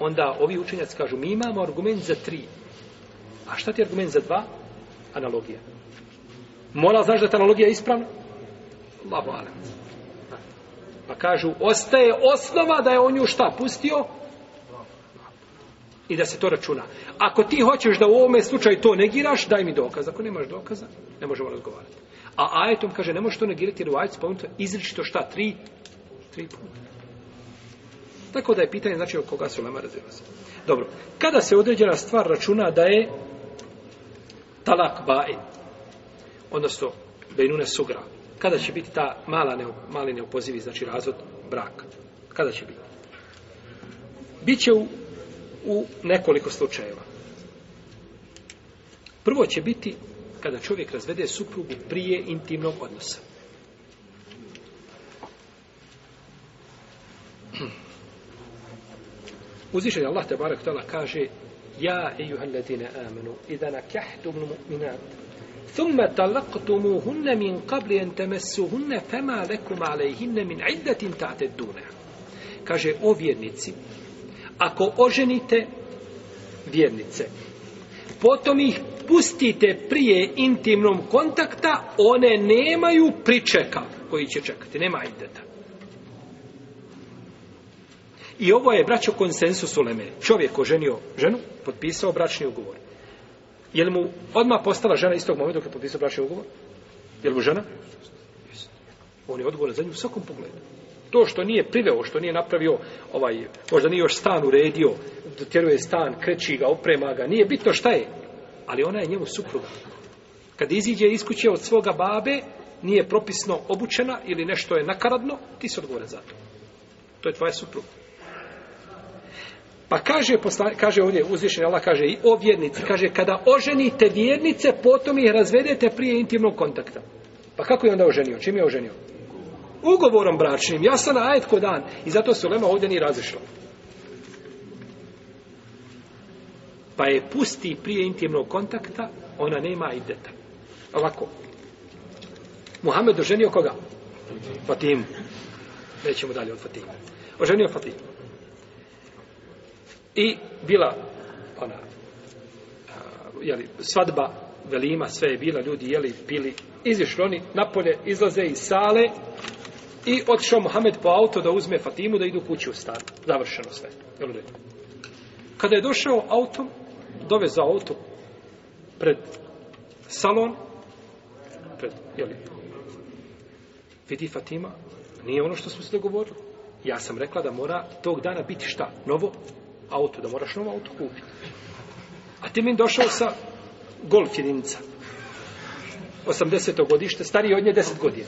Speaker 1: onda ovi učenjaci kažu, mi imamo argument za tri. A šta ti je argument za dva? Analogija. Mora znaš da je ta analogija ispravna? Labo Pa kažu, ostaje osnova da je on ju šta pustio? i da se to računa. Ako ti hoćeš da u ovome slučaju to negiraš, daj mi dokaz. Ako nemaš dokaza, ne možemo razgovarati. A ajetom kaže, ne možeš to negirati jer u ajetu spomenuto izreći to šta, tri, tri puta. Tako da je pitanje, znači, od koga se ulema razvijela se. Dobro, kada se određena stvar računa da je talak bain, odnosno bejnune sugra, kada će biti ta mala neop, mali neopozivi, znači razvod braka? Kada će biti? Biće u u nekoliko slučajeva. Prvo će biti kada čovjek razvede suprugu prije intimnog odnosa. Uzvišen je Allah te barek tala kaže Ja, ejuha ladine amenu, idha nakjahtum mu'minat, thumma talaqtumuhunne min qabli en temesuhunne, fema lekum alejhinne min iddatin ta'ted dune. Kaže, o vjernici, ako oženite vjernice, potom ih pustite prije intimnom kontakta, one nemaju pričeka koji će čekati, nema ideta. I ovo je braćo konsensus u Leme. Čovjek oženio ženu, potpisao bračni ugovor. Je li mu odmah postala žena istog momenta kada je potpisao bračni ugovor? Je li mu žena? On je odgovor za nju u svakom pogledu to što nije priveo, što nije napravio, ovaj, možda nije još stan uredio, dotjeruje stan, kreći ga, oprema ga, nije bitno šta je, ali ona je njemu supruga. Kad iziđe iz kuće od svoga babe, nije propisno obučena ili nešto je nakaradno, ti se odgovore za to. To je tvoja supruga. Pa kaže, kaže ovdje uzvišenje Allah, kaže i o vjernici, kaže kada oženite vjernice, potom ih razvedete prije intimnog kontakta. Pa kako je onda oženio? Čim je oženio? Ženio ugovorom bračnim, jasan ajed ko dan. I zato se Ulema ovdje nije razišla. Pa je pusti prije intimnog kontakta, ona nema i deta. Ovako. Muhammed oženio koga? Fatim. Nećemo dalje od Fatim. Oženio Fatim. I bila ona, jeli, svadba velima, sve je bila, ljudi jeli, pili, izišli oni napolje, izlaze iz sale, I otišao Mohamed po auto da uzme Fatimu da idu kući u stan. Završeno sve. Jel u redu? Kada je došao autom, dovezao auto pred salon, pred, jel vidi Fatima, nije ono što smo se dogovorili. Ja sam rekla da mora tog dana biti šta? Novo auto, da moraš novo auto kupiti. A ti mi došao sa golf jedinica. 80. godište, stariji od nje 10 godina.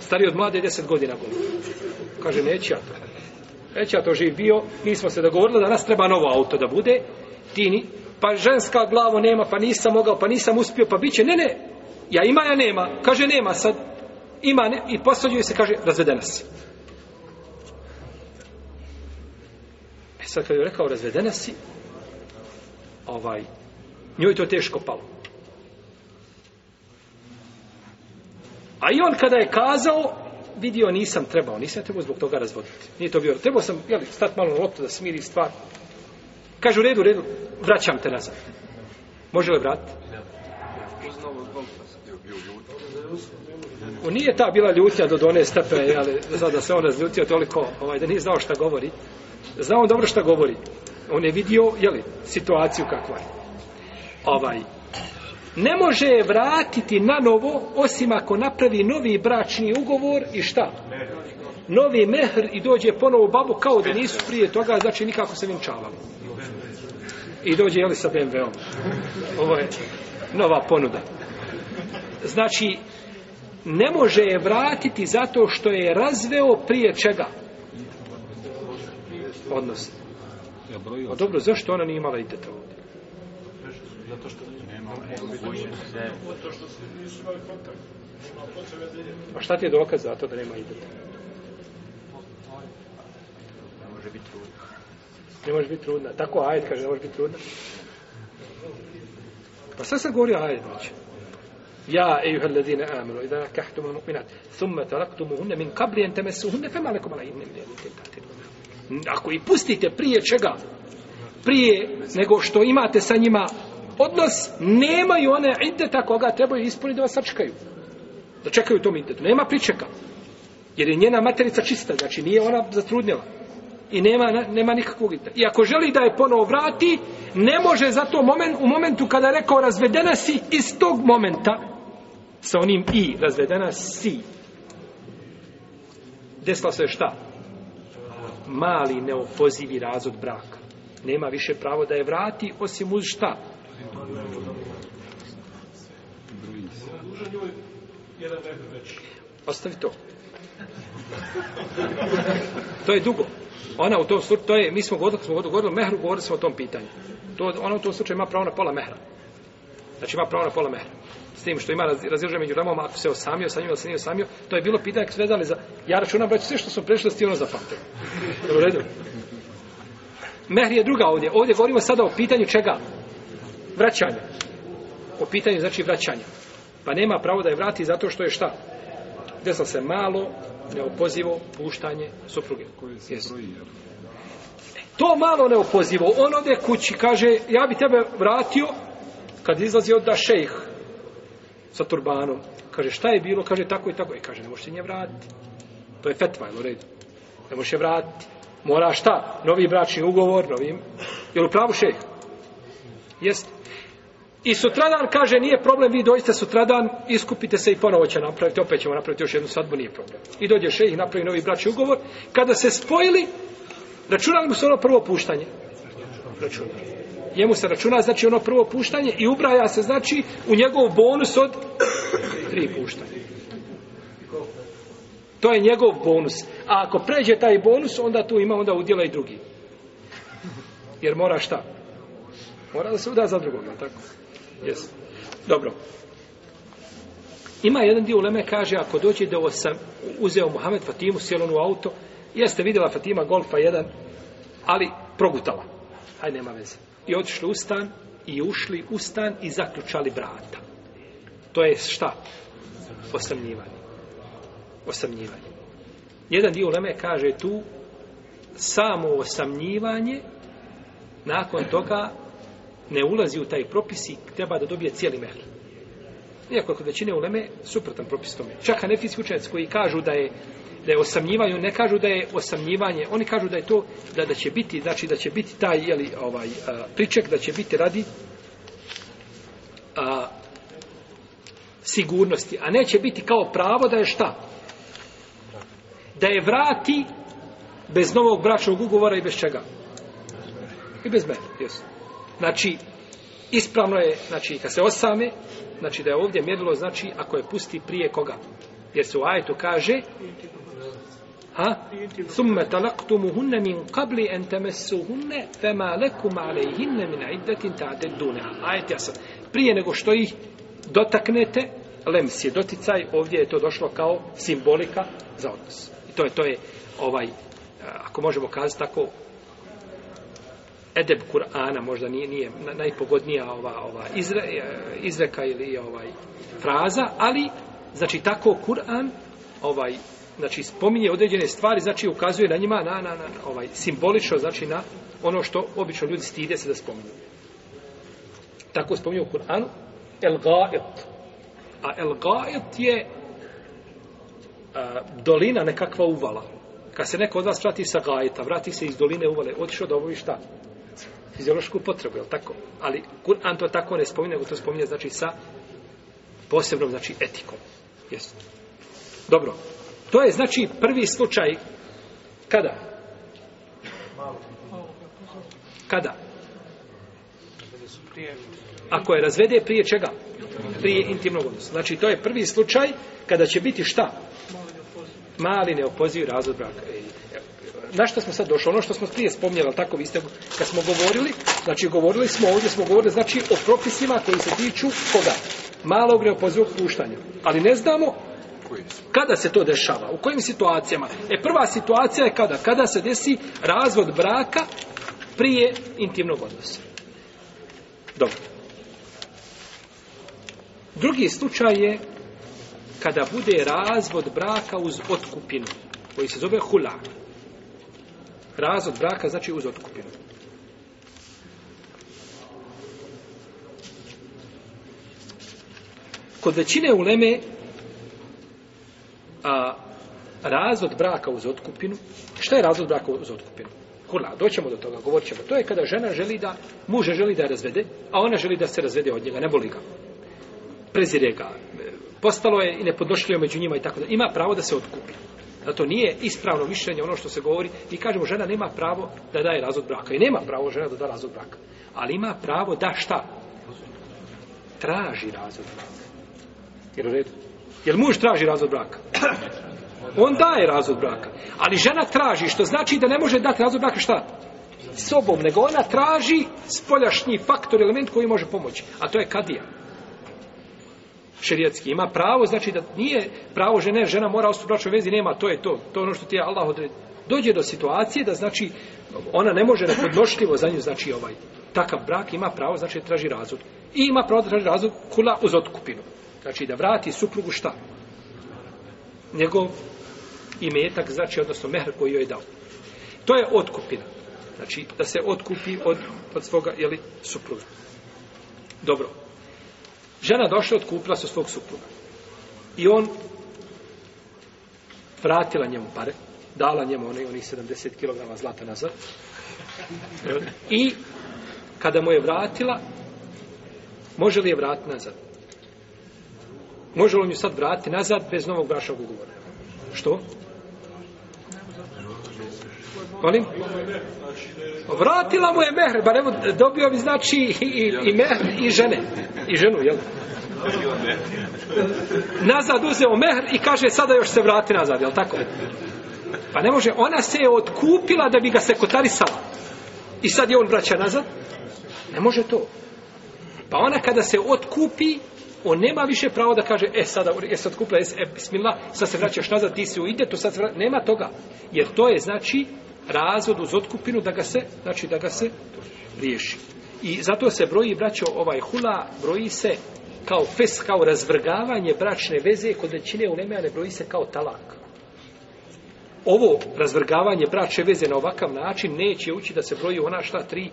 Speaker 1: Stariji od mlade 10 godina godine. Kaže, neće ja to. Neće ja to živ bio, mi smo se dogovorili da nas treba novo auto da bude, tini, pa ženska glavo nema, pa nisam mogao, pa nisam uspio, pa bit će, ne, ne, ja ima, ja nema. Kaže, nema sad, ima, ne. i posađuju se, kaže, razvedena si. E sad, kad je rekao, razvedena si, ovaj, njoj to teško palo. A i on kada je kazao, vidio nisam trebao, nisam trebao zbog toga razvoditi. Nije to bio, trebao sam, jel, stat malo na loptu da smiri stvar. Kažu, redu, redu, vraćam te nazad. Može li vrat? U nije ta bila ljutnja do done stepe, ali znao da se on razljutio toliko, ovaj, da nije znao šta govori. Znao on dobro šta govori. On je vidio, jeli, situaciju kakva je. Ovaj, ne može je vratiti na novo osim ako napravi novi bračni ugovor i šta? Novi mehr i dođe ponovo babu kao da nisu prije toga, znači nikako se vinčavali. I dođe jeli sa BMW-om. Ovo je nova ponuda. Znači, ne može je vratiti zato što je razveo prije čega? Odnosno. Ja broj, A dobro, zašto ona nije imala i teta ovdje? Zato što nije A šta ti je dokaz za to da nema ideta? Ne može biti trudna. Ne može biti trudna. Tako ajed kaže, ne može biti trudna. Pa sad se govori ajed, znači. Ja, ejuha, allazine amenu, idha kahtumu mu'minat, thumma taraktumu hunne min kabrijen temesu hunne, fema lekom ala innim Ako i pustite prije čega, prije nego što imate sa njima odnos, nemaju one indeta koga trebaju ispuniti da vas sačekaju. Da čekaju tom indetu. Nema pričeka. Jer je njena materica čista, znači nije ona zatrudnjela. I nema, nema nikakvog indeta. I ako želi da je ponovo vrati, ne može za to moment, u momentu kada je rekao razvedena si iz tog momenta sa onim i, razvedena si. Desla se šta? Mali neopozivi razod braka. Nema više pravo da je vrati, osim uz šta? Ostavi to. To je dugo. Ona u tom slučaju, to je, mi smo godili, smo godili mehru, govorili smo o tom pitanju. To, ona u tom slučaju ima pravo na pola mehra. Znači ima pravo na pola mehra. S tim što ima razilžaj među ramom, ako se osamio sa njim, ili se nije osamio, to je bilo pitanje kako dali za... Ja računam, braću, sve što smo prešli, ste ono zapamte. U redu. Mehri je druga ovdje. Ovdje govorimo sada o pitanju čega? vraćanja. Po pitanju znači vraćanja. Pa nema pravo da je vrati zato što je šta? Desa se malo, neopozivo, puštanje supruge. Koje se e, To malo neopozivo, on ode kući, kaže, ja bi tebe vratio kad izlazi od da šejh sa turbanom. Kaže, šta je bilo? Kaže, tako i tako. E, kaže, ne možeš nje vratiti. To je fetva, u redu. Ne možeš je vratiti. Mora šta? Novi bračni ugovor, novim. Jel u pravu šejh? Jeste. I sutradan kaže, nije problem, vi dojste sutradan, iskupite se i ponovo će napraviti, opet ćemo napraviti još jednu svadbu, nije problem. I dođe šejih, napravi novi braći ugovor. Kada se spojili, računali mu se ono prvo puštanje. Računali. Jemu se računa, znači ono prvo puštanje i ubraja se, znači, u njegov bonus od tri puštanja. To je njegov bonus. A ako pređe taj bonus, onda tu ima onda udjela i drugi. Jer mora šta? Mora da se uda za drugoga, tako? Yes. Dobro. Ima jedan dio uleme, kaže, ako dođe da ovo sam uzeo Muhammed Fatimu, sjelon ono u auto, jeste vidjela Fatima Golfa 1, ali progutala. Hajde, nema veze. I otišli u stan, i ušli u stan i zaključali brata. To je šta? Osamnjivanje. Osamnjivanje. Jedan dio uleme kaže tu, samo osamnjivanje, nakon toga ne ulazi u taj propis i treba da dobije cijeli mehl. Iako kod većine uleme, suprotan propis tome. Čak hanefijski učenjaci koji kažu da je da je osamnjivanje, ne kažu da je osamnjivanje, oni kažu da je to, da, da će biti, znači da će biti taj jeli, ovaj, a, priček, da će biti radi a, sigurnosti, a neće biti kao pravo da je šta? Da je vrati bez novog bračnog ugovora i bez čega? I bez mene, jesu. Znači, ispravno je, znači, kad se osame, znači da je ovdje mjerilo, znači, ako je pusti prije koga. Jer se u ajetu kaže, ha? Thumme talaktumu hunne min kabli entemesu hunne, fema lekum alejhinne min iddetin tate dunea. Ajet ja sad. Prije nego što ih dotaknete, lems je doticaj, ovdje je to došlo kao simbolika za odnos. I to je, to je, ovaj, ako možemo kazati tako, edeb Kur'ana možda nije nije najpogodnija ova ova izre, e, izreka ili ovaj fraza, ali znači tako Kur'an ovaj znači spominje određene stvari, znači ukazuje na njima na na na ovaj simbolično znači na ono što obično ljudi stide se da spominju. Tako spominje u Kur'anu el gaid. A el gaid je a, e, dolina nekakva uvala. Kad se neko od vas vrati sa gajeta, vrati se iz doline uvale, otišao da obovi šta? fiziološku potrebu, je li tako? Ali Kur'an to tako ne spominje, nego to spominje znači sa posebnom, znači etikom. Jesu. Dobro. To je znači prvi slučaj kada? Kada? Ako je razvede prije čega? Prije intimnog odnosa. Znači to je prvi slučaj kada će biti šta? Mali neopoziv razvod braka na što smo sad došli? Ono što smo prije spomnjali, tako vi ste, kad smo govorili, znači govorili smo ovdje, smo govorili, znači o propisima koji se tiču koga? Malog neopozivog puštanja. Ali ne znamo kada se to dešava, u kojim situacijama. E, prva situacija je kada? Kada se desi razvod braka prije intimnog odnosa. Dobro. Drugi slučaj je kada bude razvod braka uz otkupinu koji se zove hulak razod braka znači uz otkupinu. Kod većine uleme a razod braka uz otkupinu, šta je razod braka uz otkupinu? Kula, doćemo do toga, govorit ćemo. To je kada žena želi da, muže želi da je razvede, a ona želi da se razvede od njega, ne boli ga. Prezire ga, postalo je i nepodošljio među njima i tako da ima pravo da se otkupi. Zato nije ispravno mišljenje ono što se govori i kažemo žena nema pravo da daje razvod braka. I nema pravo žena da da razvod braka. Ali ima pravo da šta? Traži razvod braka. Jel u redu? Jel muž traži razvod braka? On daje razvod braka. Ali žena traži što znači da ne može dati razvod braka šta? Sobom. Nego ona traži spoljašnji faktor, element koji može pomoći. A to je kadija šerijatski ima pravo znači da nije pravo žene žena mora ostati u bračnoj vezi nema to je to to je ono što ti je Allah odredi dođe do situacije da znači ona ne može nepodnošljivo za nju znači ovaj takav brak ima pravo znači traži razvod i ima pravo da traži razvod kula uz otkupinu znači da vrati suprugu šta nego imetak znači odnosno mehr koji joj je dao to je otkupina znači da se otkupi od od svoga je li supruga dobro žena došla od kupila sa svog supruga. I on vratila njemu pare, dala njemu one, onih 70 kg zlata nazad. I kada mu je vratila, može li je vratiti nazad? Može li on ju sad vratiti nazad bez novog brašnog ugovora? Što? Što? Molim? Vratila mu je mehr, bar evo dobio bi znači i, i mehr i žene. I ženu, jel? Nazad uzeo mehr i kaže sada još se vrati nazad, jel tako? Pa ne može, ona se je otkupila da bi ga sekotarisala. I sad je on vraća nazad. Ne može to. Pa ona kada se otkupi, on nema više pravo da kaže, e, sada, je se otkupila, je, e, bismillah, sad se vraćaš nazad, ti si u idetu, sad se vraćaš, nema toga. Jer to je, znači, razvod uz otkupinu da ga se, znači da ga se riješi. I zato se broji, braćo, ovaj hula, broji se kao fes, kao razvrgavanje bračne veze kod većine uleme, a ne broji se kao talak. Ovo razvrgavanje bračne veze na ovakav način neće ući da se broji ona šta tri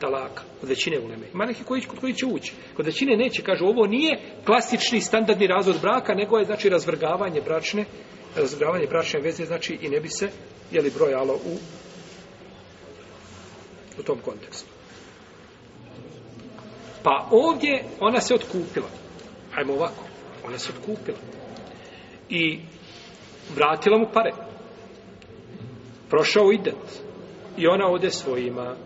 Speaker 1: talaka kod većine uleme. Ima neki koji, kod koji će ući. Kod većine neće, kažu, ovo nije klasični standardni razvod braka, nego je znači razvrgavanje bračne veze razgravanje bračne veze znači i ne bi se jeli brojalo u u tom kontekstu. Pa ovdje ona se otkupila. Hajmo ovako. Ona se otkupila. I vratila mu pare. Prošao idet. I ona ode svojima.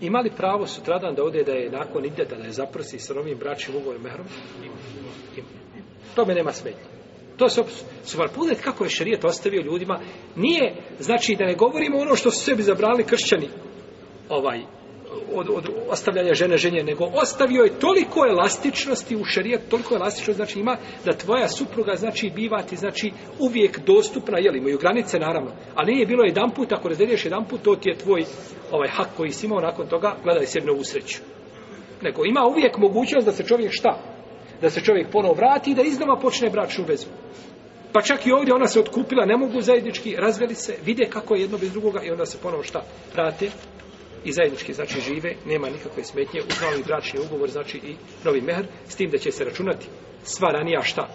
Speaker 1: Imali pravo sutradan da ode da je nakon ideta da je zaprosi sa novim bračnim ugovorom mehrom? To me nema smetnje. To se stvar pogled kako je šerijat ostavio ljudima, nije znači da ne govorimo ono što su sebi zabrali kršćani. Ovaj od, od ostavljanja žene ženje nego ostavio je toliko elastičnosti u šerijat, toliko elastičnosti znači ima da tvoja supruga znači bivati znači uvijek dostupna je li imaju granice naravno ali nije bilo jedan put ako razdeliš jedan put to ti je tvoj ovaj hak koji si imao nakon toga gledaj sebi novu sreću nego ima uvijek mogućnost da se čovjek šta da se čovjek ponovo vrati i da iznova počne bračnu vezu. Pa čak i ovdje ona se otkupila, ne mogu zajednički, razveli se, vide kako je jedno bez drugoga i onda se ponovo šta prate i zajednički znači žive, nema nikakve smetnje, uz novi bračni ugovor znači i novi mehr, s tim da će se računati sva ranija šta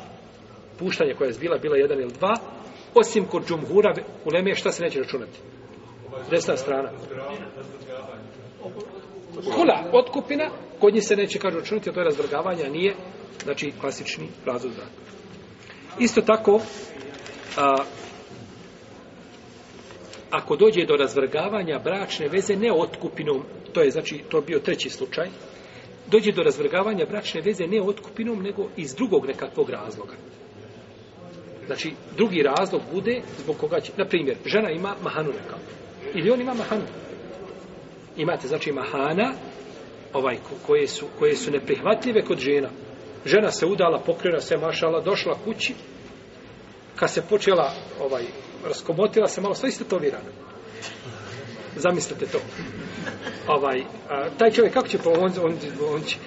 Speaker 1: puštanje koja je bila, bila jedan ili dva, osim kod džumhura u Leme, šta se neće računati? Desna strana. Hula, otkupina, kod njih se neće kaže računati, a to je razvrgavanje, a nije, znači, klasični razvod braka. Isto tako, a, ako dođe do razvrgavanja bračne veze, ne otkupinom, to je, znači, to bio treći slučaj, dođe do razvrgavanja bračne veze ne otkupinom, nego iz drugog nekakvog razloga. Znači, drugi razlog bude zbog koga će, na primjer, žena ima mahanu nekako. Ili on ima mahanu imate znači mahana ovaj koje su koje su neprihvatljive kod žena. Žena se udala, pokrila se, mašala, došla kući. Kad se počela ovaj raskomotila se malo sve isto tovirana zamislite to. Ovaj, a, taj čovjek, kako će po on, on, on će,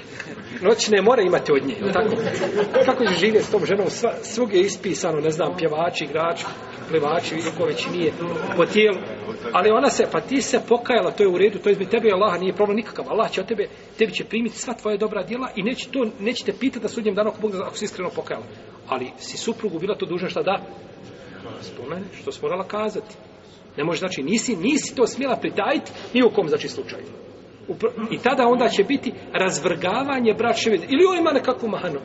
Speaker 1: noćne mora imati od nje, tako? Kako će živjeti s tom ženom, sva, svug je ispisano, ne znam, pjevači, igrač, plivači, vidu ko već nije po tijelu, ali ona se, pa ti se pokajala, to je u redu, to je zbog tebe, Allaha, nije problem nikakav, Allah će od tebe, tebi će primiti sva tvoja dobra djela i neće to, neće te pitati da sudnjem danu, ako Bog, ako si iskreno pokajala. Ali si suprugu bila to dužna šta da? Spomeni, što smo morala kazati. Ne može, znači, nisi, nisi to smjela pritajiti ni u kom, znači, slučaju. Upr I tada onda će biti razvrgavanje braće veze. Ili on ima nekakvu mahanu.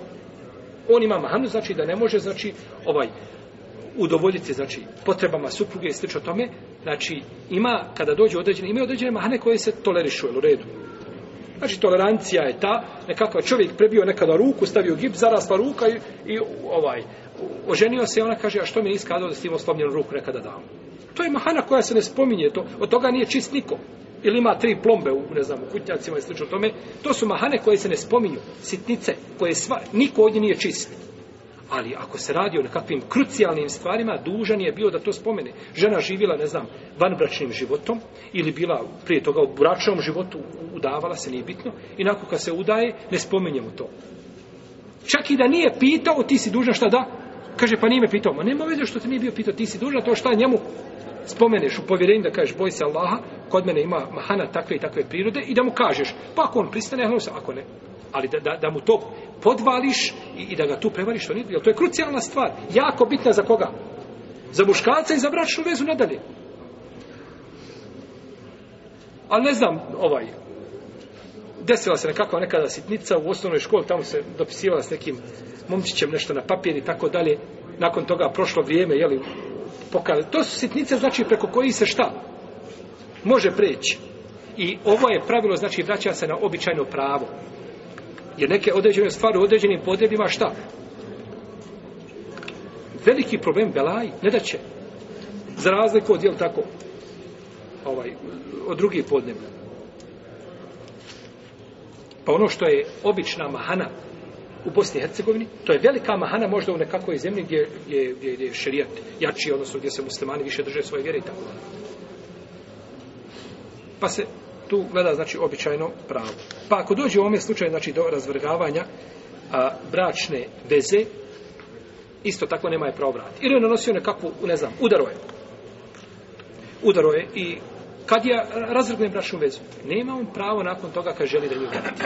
Speaker 1: On ima mahanu, znači, da ne može, znači, ovaj, udovoljiti, znači, potrebama supruge i sl. tome. Znači, ima, kada dođe određene, imaju određene mahane koje se tolerišu, u redu. Znači, tolerancija je ta, nekakav čovjek prebio nekada ruku, stavio gip, zarasla ruka i, i ovaj, oženio se i ona kaže, a što mi je iskadao da s tim oslovnjenu ruku nekada damo? to je mahana koja se ne spominje, to, od toga nije čist niko. Ili ima tri plombe u, ne znam, u kutnjacima i slično tome. To su mahane koje se ne spominju, sitnice, koje sva, niko od nije čist. Ali ako se radi o nekakvim krucijalnim stvarima, dužan je bio da to spomene. Žena živjela, ne znam, vanbračnim životom ili bila prije toga u bračnom životu, udavala se, nije bitno. I nakon kad se udaje, ne spominje mu to. Čak i da nije pitao, ti si dužan šta da? Kaže, pa nije me pitao. Ma nema veze što ti nije bio pitao, ti si dužan, to šta njemu spomeneš u povjerenju da kažeš boj se Allaha, kod mene ima mahana takve i takve prirode i da mu kažeš, pa ako on pristane, ja se, ako ne. Ali da, da, da mu to podvališ i, i da ga tu prevariš, to nije, jer to je krucijalna stvar, jako bitna za koga? Za muškarca i za bračnu vezu nadalje. Ali ne znam, ovaj, desila se nekakva nekada sitnica u osnovnoj školi, tamo se dopisivala s nekim momčićem nešto na papir i tako dalje, nakon toga prošlo vrijeme, jeli, pokazati. To su sitnice, znači, preko koji se šta? Može preći. I ovo je pravilo, znači, vraća se na običajno pravo. Jer neke određene stvari u određenim podrebima šta? Veliki problem belaj, ne da će. Za razliku od, jel tako, ovaj, od drugih podneblja. Pa ono što je obična mahana, u Bosni i Hercegovini, to je velika mahana možda u nekakvoj zemlji gdje, gdje, gdje je šerijat jači, odnosno gdje se muslimani više drže svoje vjere i tako. Pa se tu gleda, znači, običajno pravo. Pa ako dođe u ovome slučaju, znači, do razvrgavanja a, bračne veze, isto tako nema je pravo vratiti. Ili je nanosio nekakvu, ne znam, udaro je. Udaro je i kad je razvrgnem bračnu vezu, nema on pravo nakon toga kad želi da ju vratiti.